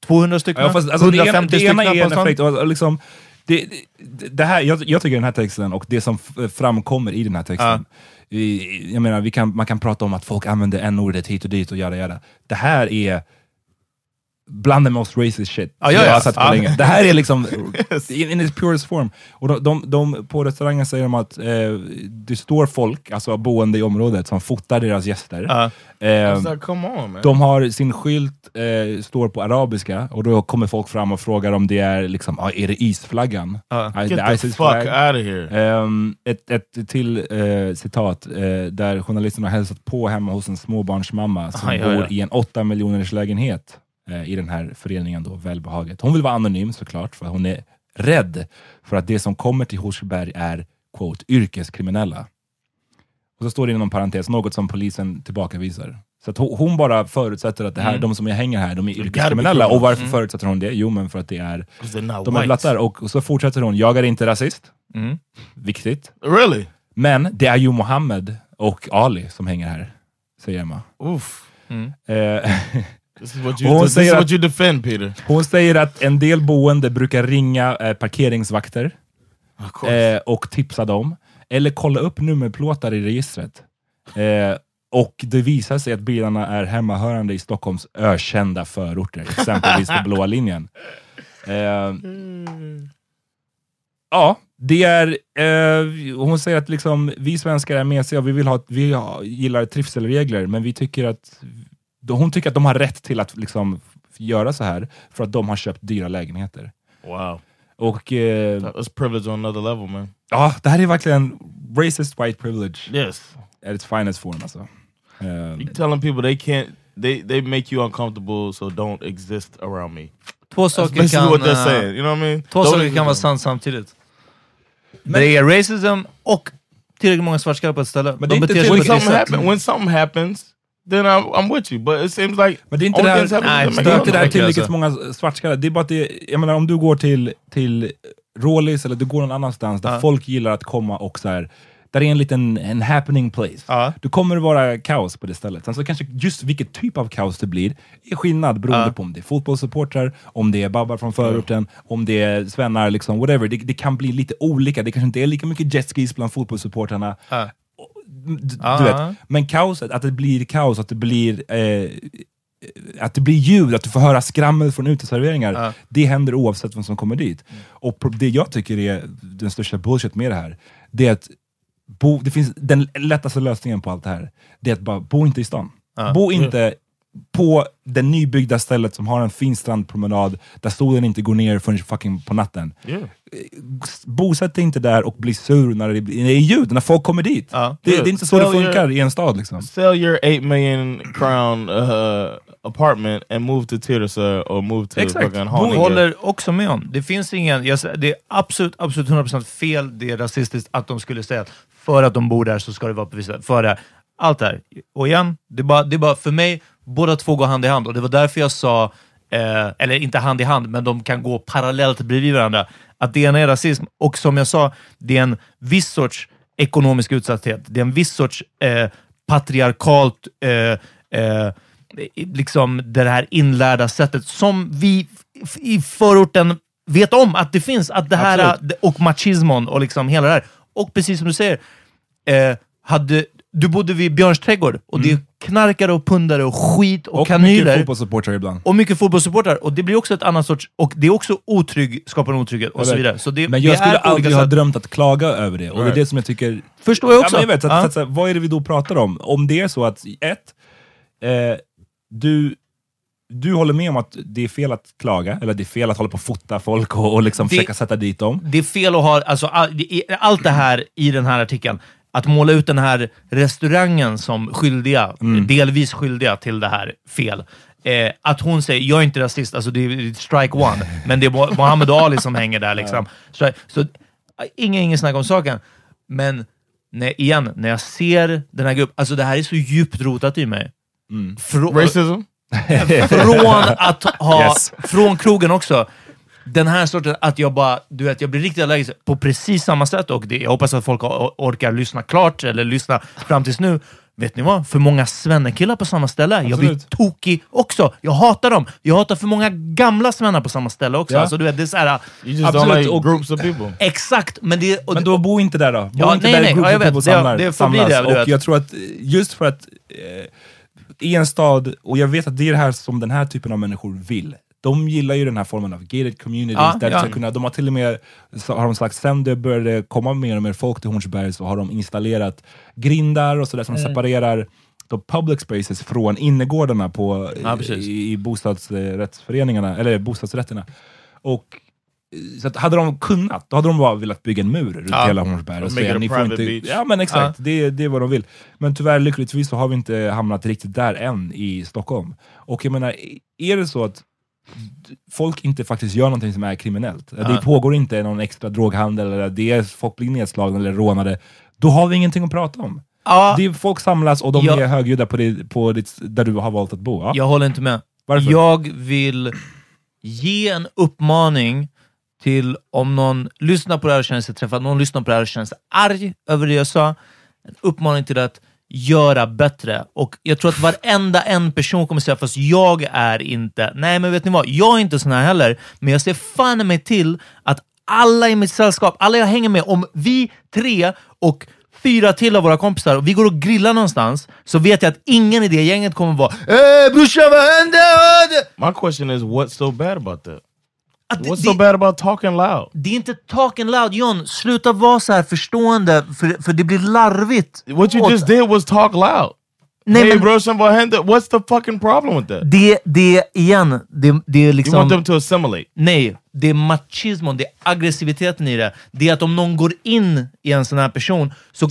200 stycken, Ja, fast, alltså, det ena, 150 det stycken ena är på en effekt, och liksom, det, det, det här, jag, jag tycker den här texten och det som framkommer i den här texten, i, jag menar, vi kan, man kan prata om att folk använder n-ordet hit och dit och göra göra. Det här är bland the most racist shit Ja, ja, jag ja. har sett på Ja. länge. Det här är liksom in, in its purest form. Och de, de, de, på restaurangen säger de att eh, det står folk, alltså boende i området, som fotar deras gäster. Ja. Eh, like, come on man. de har sin skylt, eh, står på arabiska, och då kommer folk fram och frågar om det är liksom, ah, är det isflaggan? Ah, Get the the fuck flag. out of here. Ehm, ett, ett till eh, citat eh, där journalisten har hälsat på hemma hos en småbarnsmamma som Aj, bor ja. i en åtta miljoners lägenhet i den här föreningen då, Välbehaget. Hon vill vara anonym såklart, för hon är rädd för att det som kommer till Horsberg är quote, yrkeskriminella. Och så står det inom parentes, något som polisen tillbakavisar. Så att hon, bara förutsätter att det här, Mm. de som jag hänger här, de är yrkeskriminella. Och varför Mm. förutsätter hon det? Jo, men för att det är, de är blattar. Och så fortsätter hon, jag är inte rasist. Mm. Viktigt. Really? Men det är ju Mohammed och Ali som hänger här, säger Emma. Oof. Eh, This is what you. hon säger what att- you defend, Peter. hon säger att en del boende brukar ringa eh, parkeringsvakter eh, och tipsa dem, eller kolla upp nummerplåtar i registret. Eh, och det visar sig att bilarna är hemmahörande i Stockholms ökända förorter, exempelvis på blåa linjen. Eh, Ja, det är... Eh, hon säger att liksom, vi svenskar är mesiga och vi, vill ha, vi gillar trivselregler, men vi tycker att... Hon tycker att de har rätt till att liksom, göra så här för att de har köpt dyra lägenheter. wow. Och eh, That's privilege on another level, man. ja, det här är verkligen racist white privilege Yes. at its finest form. Alltså. Eh, You telling people they can't. They they make you uncomfortable, so don't exist around me. Två saker kan, what they're eh, saying. You know what I mean? två Don't saker kan vara sant samtidigt. det är racism och tillräckligt många svartskallar på ett ställe. Men det är De inte beter sig på ett visst sätt. when something happens, then I'm, I'm with you. But it seems like Men det är inte det här, nej, det är inte det här tillräckligt alltså. många svartskallar. Det är bara att det, jag menar, om du går till, till Rålis eller du går någon annanstans där Ja. folk gillar att komma och så här, där är en liten en happening place. Ja. Du kommer att vara kaos på det stället. Sen så kanske just vilket typ av kaos det blir är skillnad beroende Ja. på om det är fotbollssupportrar, om det är babbar från förorten, om det är svennar, liksom, whatever. Det, det kan bli lite olika. Det kanske inte är lika mycket jetskis bland fotbollssupportrarna. Ja. Du, du Ja. vet. Men kaoset, att det blir kaos, att det blir eh, att det blir ljud, att du får höra skrammel från uteserveringar, Ja. det händer oavsett vem som kommer dit. Och pro- det jag tycker är den största bullshit med det här, det är att bo, det finns den lättaste lösningen på allt det här, det är att bara bo inte i stan. Ja. Bo inte på det nybyggda stället som har en fin strandpromenad, där solen inte går ner förrän fucking på natten. Yeah. Bosätt dig inte där och bli sur när det, det är ljud, när folk kommer dit. Ja. Det, det är inte så det Sell your- funkar i en stad. Liksom. Sell your eight million crown uh, apartment and move to Tirsa or move to Exakt. Haninge. håller också med om. Det finns ingen... Jag, säger- det är absolut, absolut 100% fel, det är rasistiskt att de skulle säga att för att de bor där så ska det vara på vissa För det. Allt det här. Och igen, det är, bara, det bara för mig, båda två går hand i hand. Och det var därför jag sa, eh, eller inte hand i hand, men de kan gå parallellt bredvid varandra. Att det ena är rasism och som jag sa, det är en viss sorts ekonomisk utsatthet. Det är en viss sorts eh, patriarkalt, eh, eh, liksom det här inlärda sättet som vi i förorten vet om att det finns. Att det här, Absolut. och machismon och liksom hela det här. Och precis som du säger, eh, hade, du bodde vid Björns trädgård och det är knarkare och pundare och skit och, Mm. Och kanyler. mycket fotbollssupportrar ibland. Och mycket fotbollssupportrar. Och det blir också ett annat sorts... Och det är också otrygg, skapar en otrygghet och så vidare. Så det, men jag det skulle aldrig ha drömt att klaga över det. Och det är Right. det som jag tycker... Förstår jag också. Ja, men jag vet, så att, så att, att, vad är det vi då pratar om? Om det är så att, ett, eh, du, du håller med om att det är fel att klaga, eller det är fel att hålla på och fota folk och, och liksom Det- försöka sätta dit dem. Det är fel att ha... Alltså, all, allt det här i den här artikeln, att måla ut den här restaurangen som skyldiga, Mm. delvis skyldiga till det här, fel. Eh, att hon säger, jag är inte rasist, alltså det är strike one, men det är Muhammad Ali som hänger där. Liksom. Så, så inga, ingen snack om saken. Men när, igen, när jag ser den här gruppen, alltså det här är så djupt rotat i mig. Frå- Racism? från att ha, Yes. från krogen också, den här sorten att jag bara, du vet, jag blir riktigt allergisk på precis samma sätt och det, jag hoppas att folk or- orkar lyssna klart eller lyssna fram tills nu. Vet ni vad? För många svennekillar på samma ställe. Jag blir Absolut. tokig också. Jag hatar dem. Jag hatar för många gamla svennar på samma ställe också. Ja. Alltså, du vet, det är så här, You just Absolut, like och- groups of people. exakt, men det... Och, Men då bo inte där då. Bo Ja, inte nej, där nej, group ja, jag of people Det- samlar, det det, samlas. du Och vet. jag tror att just för att eh, i en stad, och jag vet att det är det här som den här typen av människor vill. De gillar ju den här formen av gated communities, Ja, där ja. kunna, de har till och med, så har de sagt, sen det började komma mer och mer folk till Hornsberg så har de installerat grindar och sådär som Mm. separerar de public spaces från innergårdarna på, Ja, precis. i, i bostadsrättsföreningarna, eller bostadsrätterna. Och så att hade de kunnat, då hade de bara velat bygga en mur runt Ja. hela Hornsberg och säga ni får inte... beach. Ja men exakt, det, det är vad de vill. Men tyvärr lyckligtvis så har vi inte hamnat riktigt där än i Stockholm. Och jag menar, är det så att folk inte faktiskt gör någonting som är kriminellt, det pågår inte någon extra droghandel, eller det är, folk blir nedslagna eller rånade, då har vi ingenting att prata om. ja, Det är, folk samlas och de Ja. är högljudda på, det, på ditt, där du har valt att bo. Ja. Jag håller inte med. Varför? Jag vill ge en uppmaning till om någon lyssnar på det här och känner sig träffad, någon lyssnar på det här och känner sig arg över det jag sa. En uppmaning till att göra bättre. Och jag tror att varenda en person kommer säga, fast jag är inte... Nej, men vet ni vad? Jag är inte sån här heller, men jag ser fan mig till att alla i mitt sällskap, alla jag hänger med, om vi tre och fyra till av våra kompisar och vi går och grillar någonstans, så vet jag att ingen i det gänget kommer vara Ey brorsan vad händer?” My question is, what's so bad about that? Att What's det- so bad about talking loud? Det är inte talking loud, John. Sluta vara så här förstående, för, för det blir larvigt. What you just did was talk loud. Nej, hey, men bro, some hände. What's the fucking problem with that? det, det igen, det, det är You liksom... want them to assimilate. Nej, det är machismon, det är aggressiviteten i det. Det är att om någon går in i en sån här person, så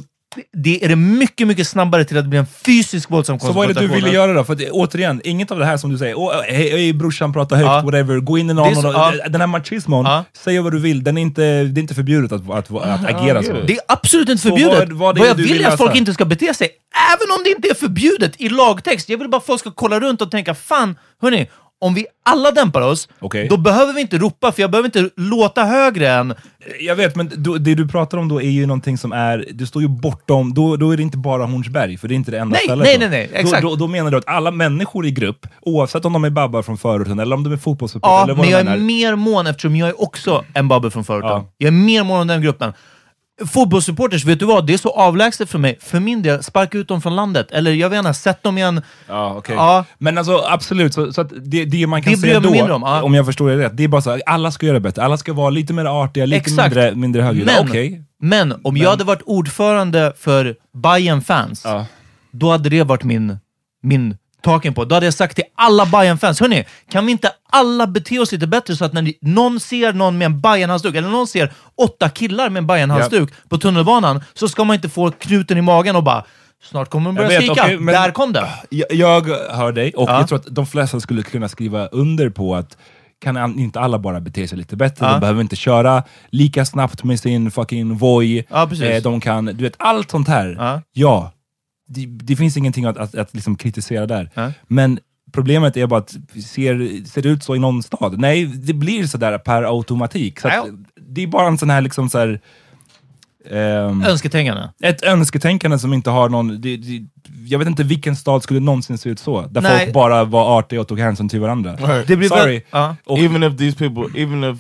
det är det mycket, mycket snabbare till att bli en fysisk våldsam Så vad är det du ville göra då? För att, återigen, inget av det här som du säger, Åh, hej, hej brorsan prata högt, Ja. whatever, gå in i Det någon, så- och, ja. den här machismon, Ja. säg vad du vill, den är inte, det är inte förbjudet att, att, att, agera jag så. Det är absolut inte Så förbjudet. vad- vad det Vad jag vill är att folk inte ska bete sig, även om det inte är förbjudet i lagtext. Jag vill bara att folk ska kolla runt och tänka, fan, hörni, om vi alla dämpar oss, Okej. då behöver vi inte ropa, för jag behöver inte låta högre än... Jag vet, men då, det du pratar om då är ju någonting som är, du står ju bortom, då, då är det inte bara Hornsberg, för det är inte det enda Nej, stället. nej, nej, nej, exakt. Då, då, då menar du att alla människor i grupp, oavsett om de är babbar från förorten eller om de är fotbollssupportrar Ja, eller vad men jag är. mer mån, eftersom jag är också en babbe från förorten. Ja. Jag är mer mån om den gruppen. Fotbollssupporters, vet du vad? Det är så avlägset för mig. För min del, sparka ut dem från landet. Eller jag vet inte, sätt dem i en... Ja, okej. Ja. Men alltså absolut, så, så att det, det man kan Det säga då, om, ja. om jag förstår det rätt, det är bara så att alla ska göra bättre, alla ska vara lite mer artiga, lite Exakt. mindre, mindre högljudda. Men, Okej. men om jag hade varit ordförande för Bayern fans Ja. då hade det varit min, min talking på. Då hade jag sagt till alla bayern fans hörni, kan vi inte alla bete oss lite bättre så att när ni- någon ser någon med en bayern halsduk eller någon ser åtta killar med en bayern halsduk på tunnelbanan, så ska man inte få knuten i magen och bara Snart kommer de börja vet, skrika. men- Där kom det! Jag, jag hör dig, och Ja. jag tror att de flesta skulle kunna skriva under på att kan an- inte alla bara bete sig lite bättre? Ja. De behöver inte köra lika snabbt med sin fucking Voi. Ja. Eh, de kan, du vet, allt sånt här. Ja. Ja, det, det finns ingenting att, att, att liksom kritisera där. Ja. Men problemet är bara att ser, ser det ut så i någon stad? Nej, det blir sådär per automatik. Så att, det är bara en sån här, liksom så här ehm, Önsketänkande. ett önsketänkande som inte har någon... Det, det, jag vet inte vilken stad skulle någonsin se ut så. Där Nej. folk bara var artiga och tog hänsyn till varandra. Right. Det blir Sorry. väl- ja. Och, even if these people, even if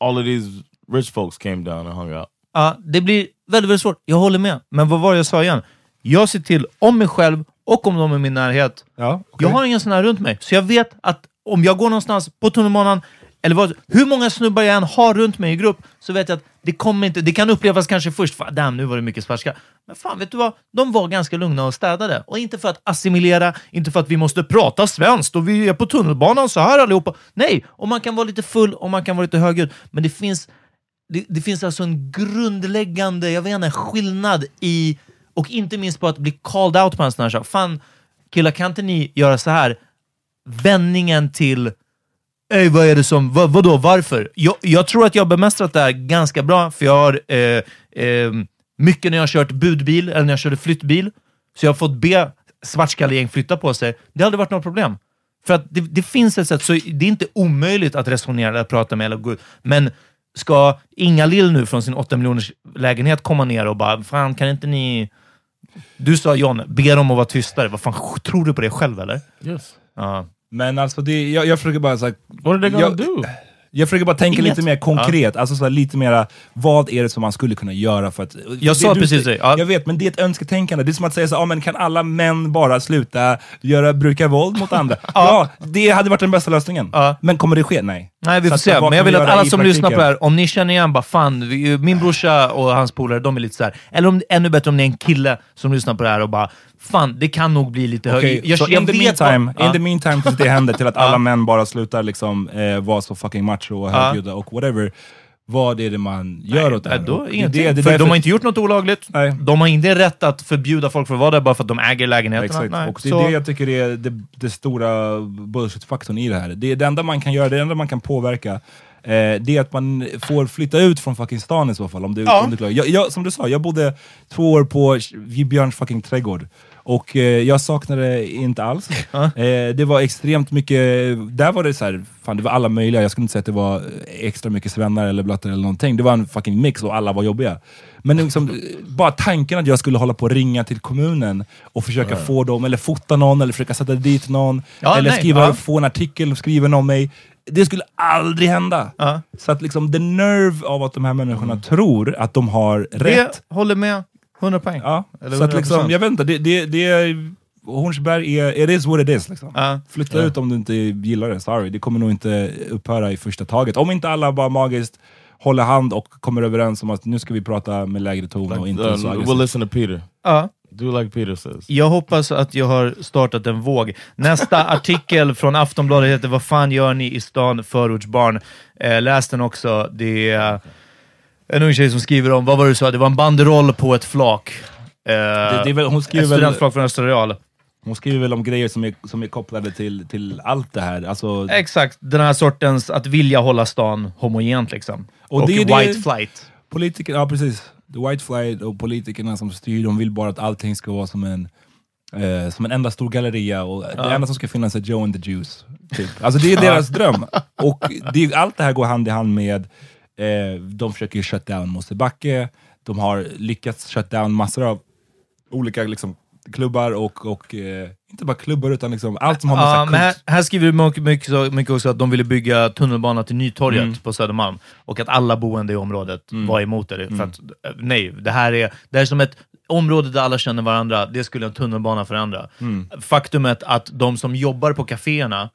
all of these rich folks came down and hung out. Ja, det blir väldigt, väldigt svårt. Jag håller med. Men vad var det jag sa igen? Jag ser till om mig själv och om de i min närhet. ja, okej. Jag har ingen sån här runt mig, så jag vet att om jag går någonstans på tunnelbanan, eller vad, hur många snubbar jag än har runt mig i grupp, så vet jag att det kommer inte, det kan upplevas kanske först, fan, damn, nu var det mycket svarska. Men fan, vet du vad? De var ganska lugna och städade. Och inte för att assimilera, inte för att vi måste prata svenskt och vi är på tunnelbanan så här allihopa. Nej, och man kan vara lite full och man kan vara lite högljudd, men det finns det, det finns alltså en grundläggande jag vet inte, skillnad i, och inte minst på att bli called out på en sån här sak. Fan, killar, kan inte ni göra så här? Vändningen till Ey, vad är det som, vad, vadå, varför? Jag, jag tror att jag har bemästrat det här ganska bra, för jag har eh, eh, mycket när jag har kört budbil eller när jag körde flyttbil, så jag har fått be svartskallegäng flytta på sig. Det har aldrig varit något problem. För att det, det finns ett sätt, så det är inte omöjligt att resonera eller prata med eller gå ut. Men ska Inga Lill nu från sin 8 miljoners lägenhet komma ner och bara, fan kan inte ni... Du sa John, be dem att vara tystare. Vad fan, tror du på det själv eller? Yes. Ja. Men alltså, det, jag, jag försöker bara... Så här, What are they gonna jag, do? Jag försöker bara tänka Inget. lite mer konkret, alltså så här, lite mera, vad är det som man skulle kunna göra för att... Jag sa du- precis det, ja. Jag vet, men det är ett önsketänkande. Det är som att säga så, ah, men kan alla män bara sluta göra, bruka våld mot andra? ja, det hade varit den bästa lösningen. Ja. Men kommer det ske? Nej. Nej, vi får se. Men jag vill vi att alla som lyssnar på det här, om ni känner igen, bara fan, vi, min brorsa och hans polare, de är lite så här. Eller om, ännu bättre om ni är en kille som lyssnar på det här och bara, fan, det kan nog bli lite högre. Jag, så jag in the meantime, in the meantime tills det händer, till att alla män bara slutar liksom, eh, vara så fucking macho och högljudda och whatever. Vad är det man gör åt det här? Nej, då, ingenting. det, det, för därför- de har inte gjort något olagligt. Nej. De har inte rätt att förbjuda folk för att vara där bara för att de äger lägenheterna. Exakt, Nej. och det Så- är det jag tycker är det, det stora bullshit-faktorn i det här. Det är det enda man kan göra, det enda man kan påverka, eh, det är att man får flytta ut från fucking stan i så fall. Om du, Ja. om du klarar. jag, jag, som du sa, jag bodde två år på Björns fucking trädgård. Och eh, jag saknade det inte alls. Eh, det var extremt mycket, där var det så här, fan det var alla möjliga, jag skulle inte säga att det var extra mycket svennar eller blattar eller någonting. Det var en fucking mix och alla var jobbiga. Men liksom, bara tanken att jag skulle hålla på och ringa till kommunen och försöka få dem, eller fota någon, eller försöka sätta dit någon, Ja, eller nej, skriva, ja. få en artikel skriven om mig. Det skulle aldrig hända. Ja. Så att liksom, the nerve av att de här människorna tror att de har rätt. Det håller med 100 poäng. Ja, Eller så att liksom, 100%. jag vet inte, det, det, det är, Hornsberg är, it is what it is. Liksom. Ja. Flytta ut om du inte gillar det, sorry. Det kommer nog inte upphöra i första taget. Om inte alla bara magiskt håller hand och kommer överens om att nu ska vi prata med lägre ton och inte Um, så we'll aggressivt. listen to Peter. Ja. Do like Peter says. Jag hoppas att jag har startat en våg. Nästa artikel från Aftonbladet heter Vad fan gör ni i stan, förortsbarn? Eh, läs den också. Det är en ung tjej som skriver om, vad var det du sa? Det var en banderoll på ett flak. Eh, det är väl- hon skriver ett väl- studentflak från Östra Real. Hon skriver väl om grejer som är, som är kopplade till, till allt det här. Alltså, Exakt, den här sortens att vilja hålla stan homogent liksom. Och, Och det är det- white flight. Politiker, ja precis. The White Flight och politikerna som styr, de vill bara att allting ska vara som en, eh, som en enda stor galleria och det enda som ska finnas är Joe and the Juice. Typ. Alltså det är deras dröm. Och det, allt det här går hand i hand med, eh, de försöker shut down Mosebacke, de har lyckats shut down massor av olika liksom, klubbar och, och eh, inte bara klubbar utan liksom allt som har med Ja, här men här, här skriver du mycket, mycket, mycket också att de ville bygga tunnelbana till Nytorget Mm. på Södermalm och att alla boende i området var emot det. Mm. För att, eh, nej, det här, är, det här är som ett område där alla känner varandra. Det skulle en tunnelbana förändra. Mm. Faktumet att de som jobbar på kaféerna,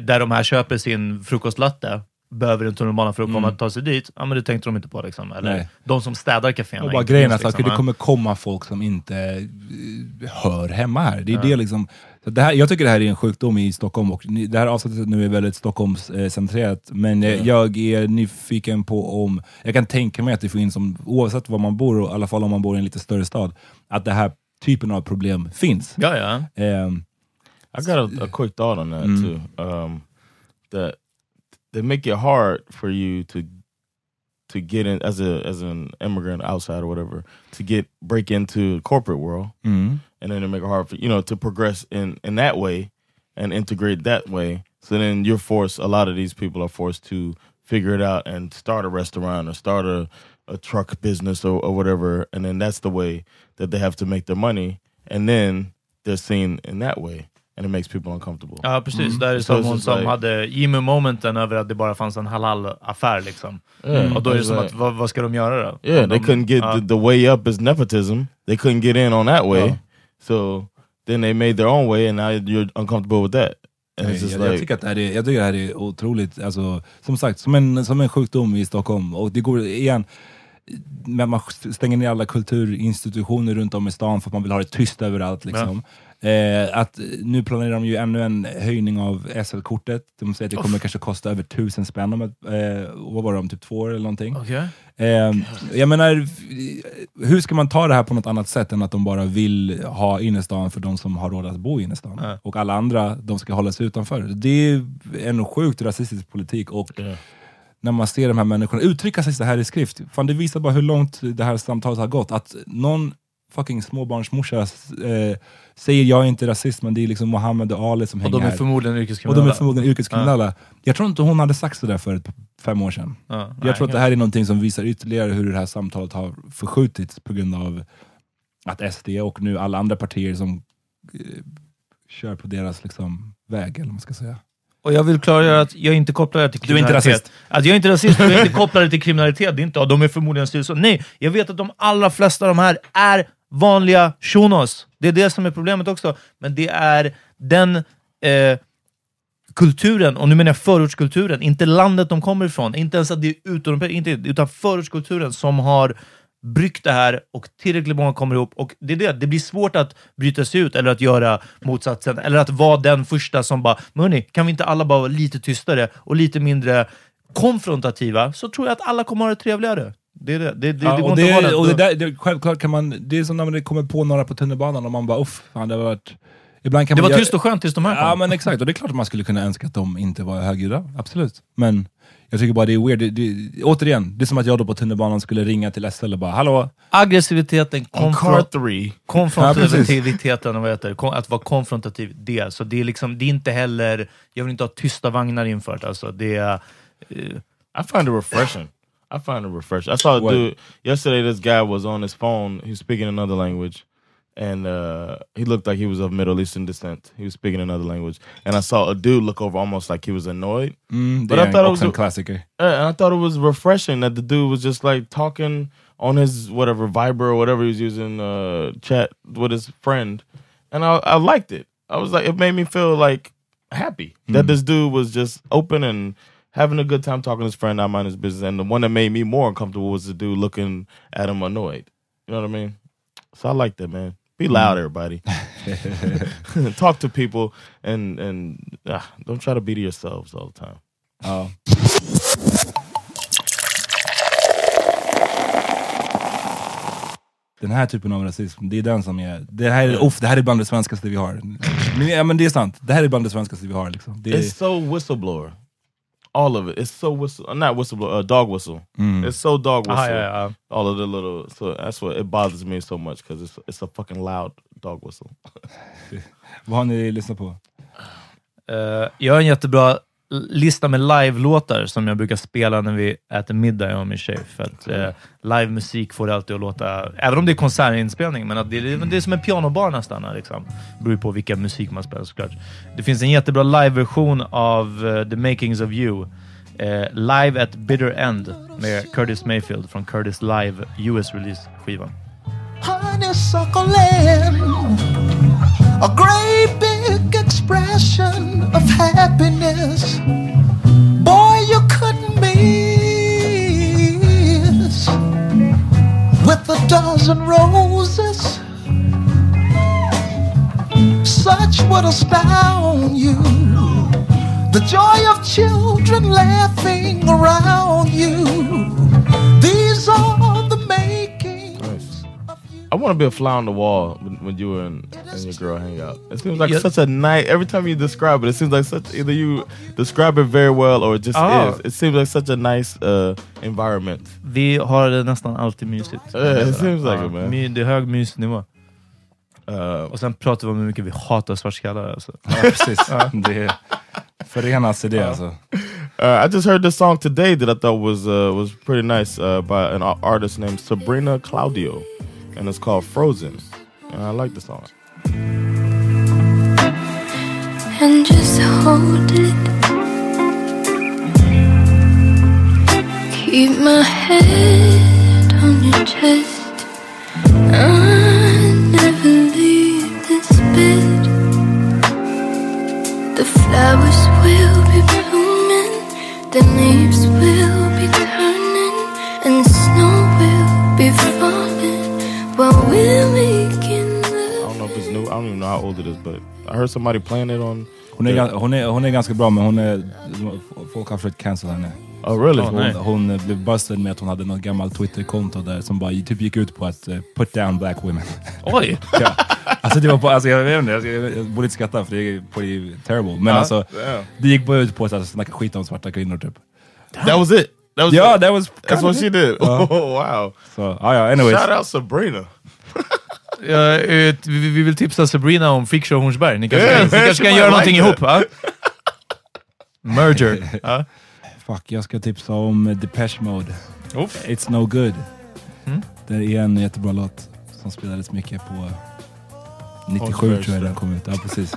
där de här köper sin frukostlatte, behöver en tunnelbana för att komma och ta sig dit. Ja, men det tänkte de inte på. Liksom. Eller Mm. Nej. de som städar kaféerna. Och bara inte grejen är minst, att liksom, det ja. kommer komma folk som inte eh, hör hemma här. Det är det liksom, så det här, jag tycker det här är en sjukdom i Stockholm och det här avsnittet nu är väldigt Stockholmscentrerat. Men eh, jag är nyfiken på om, jag kan tänka mig att det finns, som, oavsett var man bor, och i alla fall om man bor i en lite större stad, att det här typen av problem finns. Ja, ja. Ehm, I got a, a quick thought on that Mm. too. Um, that they make it hard for you to to get in as a as an immigrant outside or whatever to get break into corporate world, mm. and then they make it hard for you know to progress in in that way and integrate that way. So then you're forced. A lot of these people are forced to figure it out and start a restaurant or start a a truck business or, or whatever, and then that's the way that they have to make their money, and then they're seen in that way, and it makes people uncomfortable. Ja precis, där är som hon som like- hade Jimmy-momenten över att det bara fanns en halal-affär liksom. Yeah, Och då är det som like- att, vad, vad ska de göra då? Yeah, Om they de- couldn't get ja. the, the way up is nepotism. They couldn't get in on that way, Ja. so then they made their own way, and now you're uncomfortable with that. Jag, like, jag, tycker att det här är, jag tycker det här är otroligt, alltså, som sagt, som en, som en sjukdom i Stockholm. Och det går igen, men man stänger ner alla kulturinstitutioner runt om i stan för att man vill ha det tyst överallt. Liksom. Eh, att nu planerar de ju ännu en höjning av SL-kortet. De säger att det kommer kanske kosta över tusen spänn om ett, eh, vad var det, om typ två år eller någonting. Okej. Eh, jag menar, hur ska man ta det här på något annat sätt än att de bara vill ha innerstan för de som har råd att bo i innerstan? Ja. Och alla andra, de ska hålla sig utanför. Det är en sjukt rasistisk politik och när man ser de här människorna uttrycka sig så här i skrift, fan det visar bara hur långt det här samtalet har gått. Att någon fucking småbarnsmorsa eh, säger jag är inte rasist, men det är liksom Mohammed och Ali som Och hänger de är här. förmodligen Och yrkeskriminella. de är förmodligen yrkeskriminella. Jag tror inte hon hade sagt sådär för ett, fem år sedan. Ja, jag nej, tror att det här är någonting som visar ytterligare hur det här samtalet har förskjutits på grund av att SD och nu alla andra partier som eh, kör på deras liksom, väg, eller man ska säga. Och jag vill klargöra att jag inte kopplar det till Du är inte kriminalitet. rasist. Att jag är inte rasist, och jag inte kopplar det till kriminalitet. Det är inte, ja, de är förmodligen och så. Nej, jag vet att de allra flesta av de här är vanliga shunos. Det är det som är problemet också. Men det är den eh, kulturen, och nu menar jag förortskulturen, inte landet de kommer ifrån, inte ens att det är utomeuropeiskt, inte, utan förortskulturen som har bryggt det här och tillräckligt många kommer ihop. Och det är det, det blir svårt att bryta sig ut eller att göra motsatsen, eller att vara den första som bara, hörni, kan vi inte alla bara vara lite tystare och lite mindre konfrontativa, så tror jag att alla kommer ha det trevligare. Det, är det. Det, det, Ja, det och det, och det, där, det, självklart kan man, det är som när man kommer på några på tunnelbanan och man bara uff, fan det har varit... Ibland kan Det man var göra- tyst och skönt tills de här kom. Ja men exakt, och det är klart att man skulle kunna önska att de inte var högljudda, absolut. Men jag tycker bara det är weird, det, det, återigen, det är som att jag då på tunnelbanan skulle ringa till SL och bara hallå? Aggressiviteten, konfront- konfrontativiteten, och vad heter det? Att vara konfrontativ, det. Så det är liksom, det är inte heller, jag vill inte ha tysta vagnar infört. Alltså, det är, eh, I find it refreshing. I find it refreshing. I saw a What? dude yesterday. This guy was on his phone. He was speaking another language, and uh, he looked like he was of Middle Eastern descent. He was speaking another language, and I saw a dude look over almost like he was annoyed. Mm, But I thought it was a- klassiker. Uh, and I thought it was refreshing that the dude was just like talking on his whatever Viber or whatever he was using uh, chat with his friend, and I, I liked it. I was like, it made me feel like happy that Mm. this dude was just open and having a good time talking to his friend, not mind his business. And the one that made me more uncomfortable was the dude looking at him annoyed. You know what I mean? So I like that, man. Be loud, everybody. Talk to people and and ah, don't try to be to yourselves all the time. Ja. Den här typen av rasism, det är den som är... Det här är, uff, det här är bland det svenskaste vi har. Men, ja, men det är sant, det här är bland det svenskaste vi har. Liksom. Det är, It's so whistleblower. All of it. It's so whistle. uh, Not whistleblower. Uh, dog whistle. Mm. It's so dog Aha, whistle. ja, ja. All of the little. So that's what it bothers me so much because it's it's a fucking loud dog whistle. vad har ni lyssnat på? Eh, jag har en jättebra lista med live-låtar som jag brukar spela när vi äter middag, jag och min tjej. För att eh, live-musik får det alltid att låta, även om det är konsertinspelning, men att det, är- det är som en pianobar nästan. Liksom. Det beror ju på vilken musik man spelar såklart. Det finns en jättebra live-version av uh, The Makings of You. eh, live at Bitter End med Curtis Mayfield från Curtis Live US Release-skivan. honeysuckle a great big expression of happiness. Boy, you couldn't miss with a dozen roses. Such would astound you. The joy of children laughing around you. These are. I want to be a fly on the wall when, when you and, and your girl hang out. It seems like Yeah. such a night. Every time you describe it, it seems like such either you describe it very well or it just Ah. is. It seems like such a nice uh, environment. Vi har det nästan alltid mysigt. Yeah, it seems like it, man. My, det är hög mysnivå. Uh, Och sen pratar vi om hur mycket vi hatar svartskallar. Alltså. Ja, precis. det förenas i det alltså. Uh, I just heard this song today that I thought was uh, was pretty nice uh, by an artist named Sabrina Claudio, and it's called Frozen. And I like the song. and just hold it. Keep my head on your chest. I never leave this bed. The flowers will be blooming, the leaves will be turning, and snow will be falling while we're making I don't know if it's new. I don't even know how old it is, but I heard somebody playing it on. Hon är, hon, är, hon är ganska bra men hon är, folk har försökt cancel henne. Oh really? hon, hon eh, blev busted med att hon hade något gammalt Twitter-konto där som bara typ gick ut på att eh, put down black women. Oj! ja. Alltså det var på, alltså jag vet inte, jag, jag, jag borde inte skratta för det är pretty terrible. Men alltså, yeah. det gick bara ut på att alltså, snacka skit om svarta kvinnor typ. That was it. That was Ja, it. that was That's what she did. Ja. Oh wow! Så, ja, ja, anyways. Shout out Sabrina. Ja, vi, vi vill tipsa Sabrina om Freakshow Hornsberg. Ni kanske, Yeah, kan, ni man, kanske she kan göra like någonting that. ihop, va? Merger. Ja. Fuck, jag ska tipsa om Depeche Mode. Uff. It's no good. Mm. Det är en jättebra låt som spelades mycket på 97 Hornsbergs, tror jag den kom ut. Ja, precis.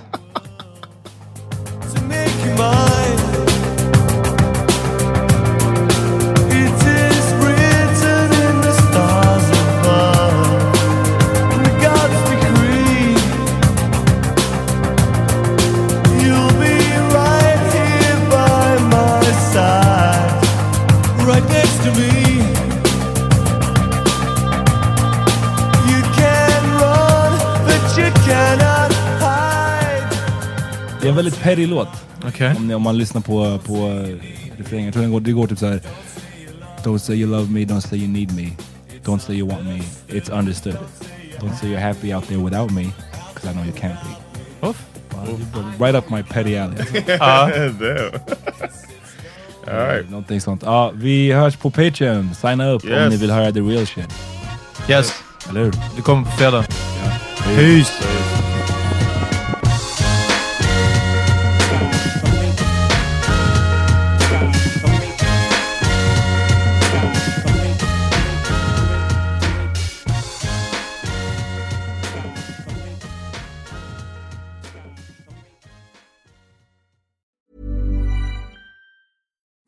Är en väldigt petty låt. Okej. Om, ni- om man lyssnar på, på refrängen. Jag tror den går, det går typ så här. Don't say you love me, don't say you need me. Don't say you want me, it's understood. Don't say you're happy out there without me, because I know you can't be. Uff. Right up my petty alley. Damn. All right. Någonting sånt. Ja, vi hörs på Patreon. Signa upp om Yes. ni vill höra the real shit. Yes, Eller hur? det kommer på fredag. Peace!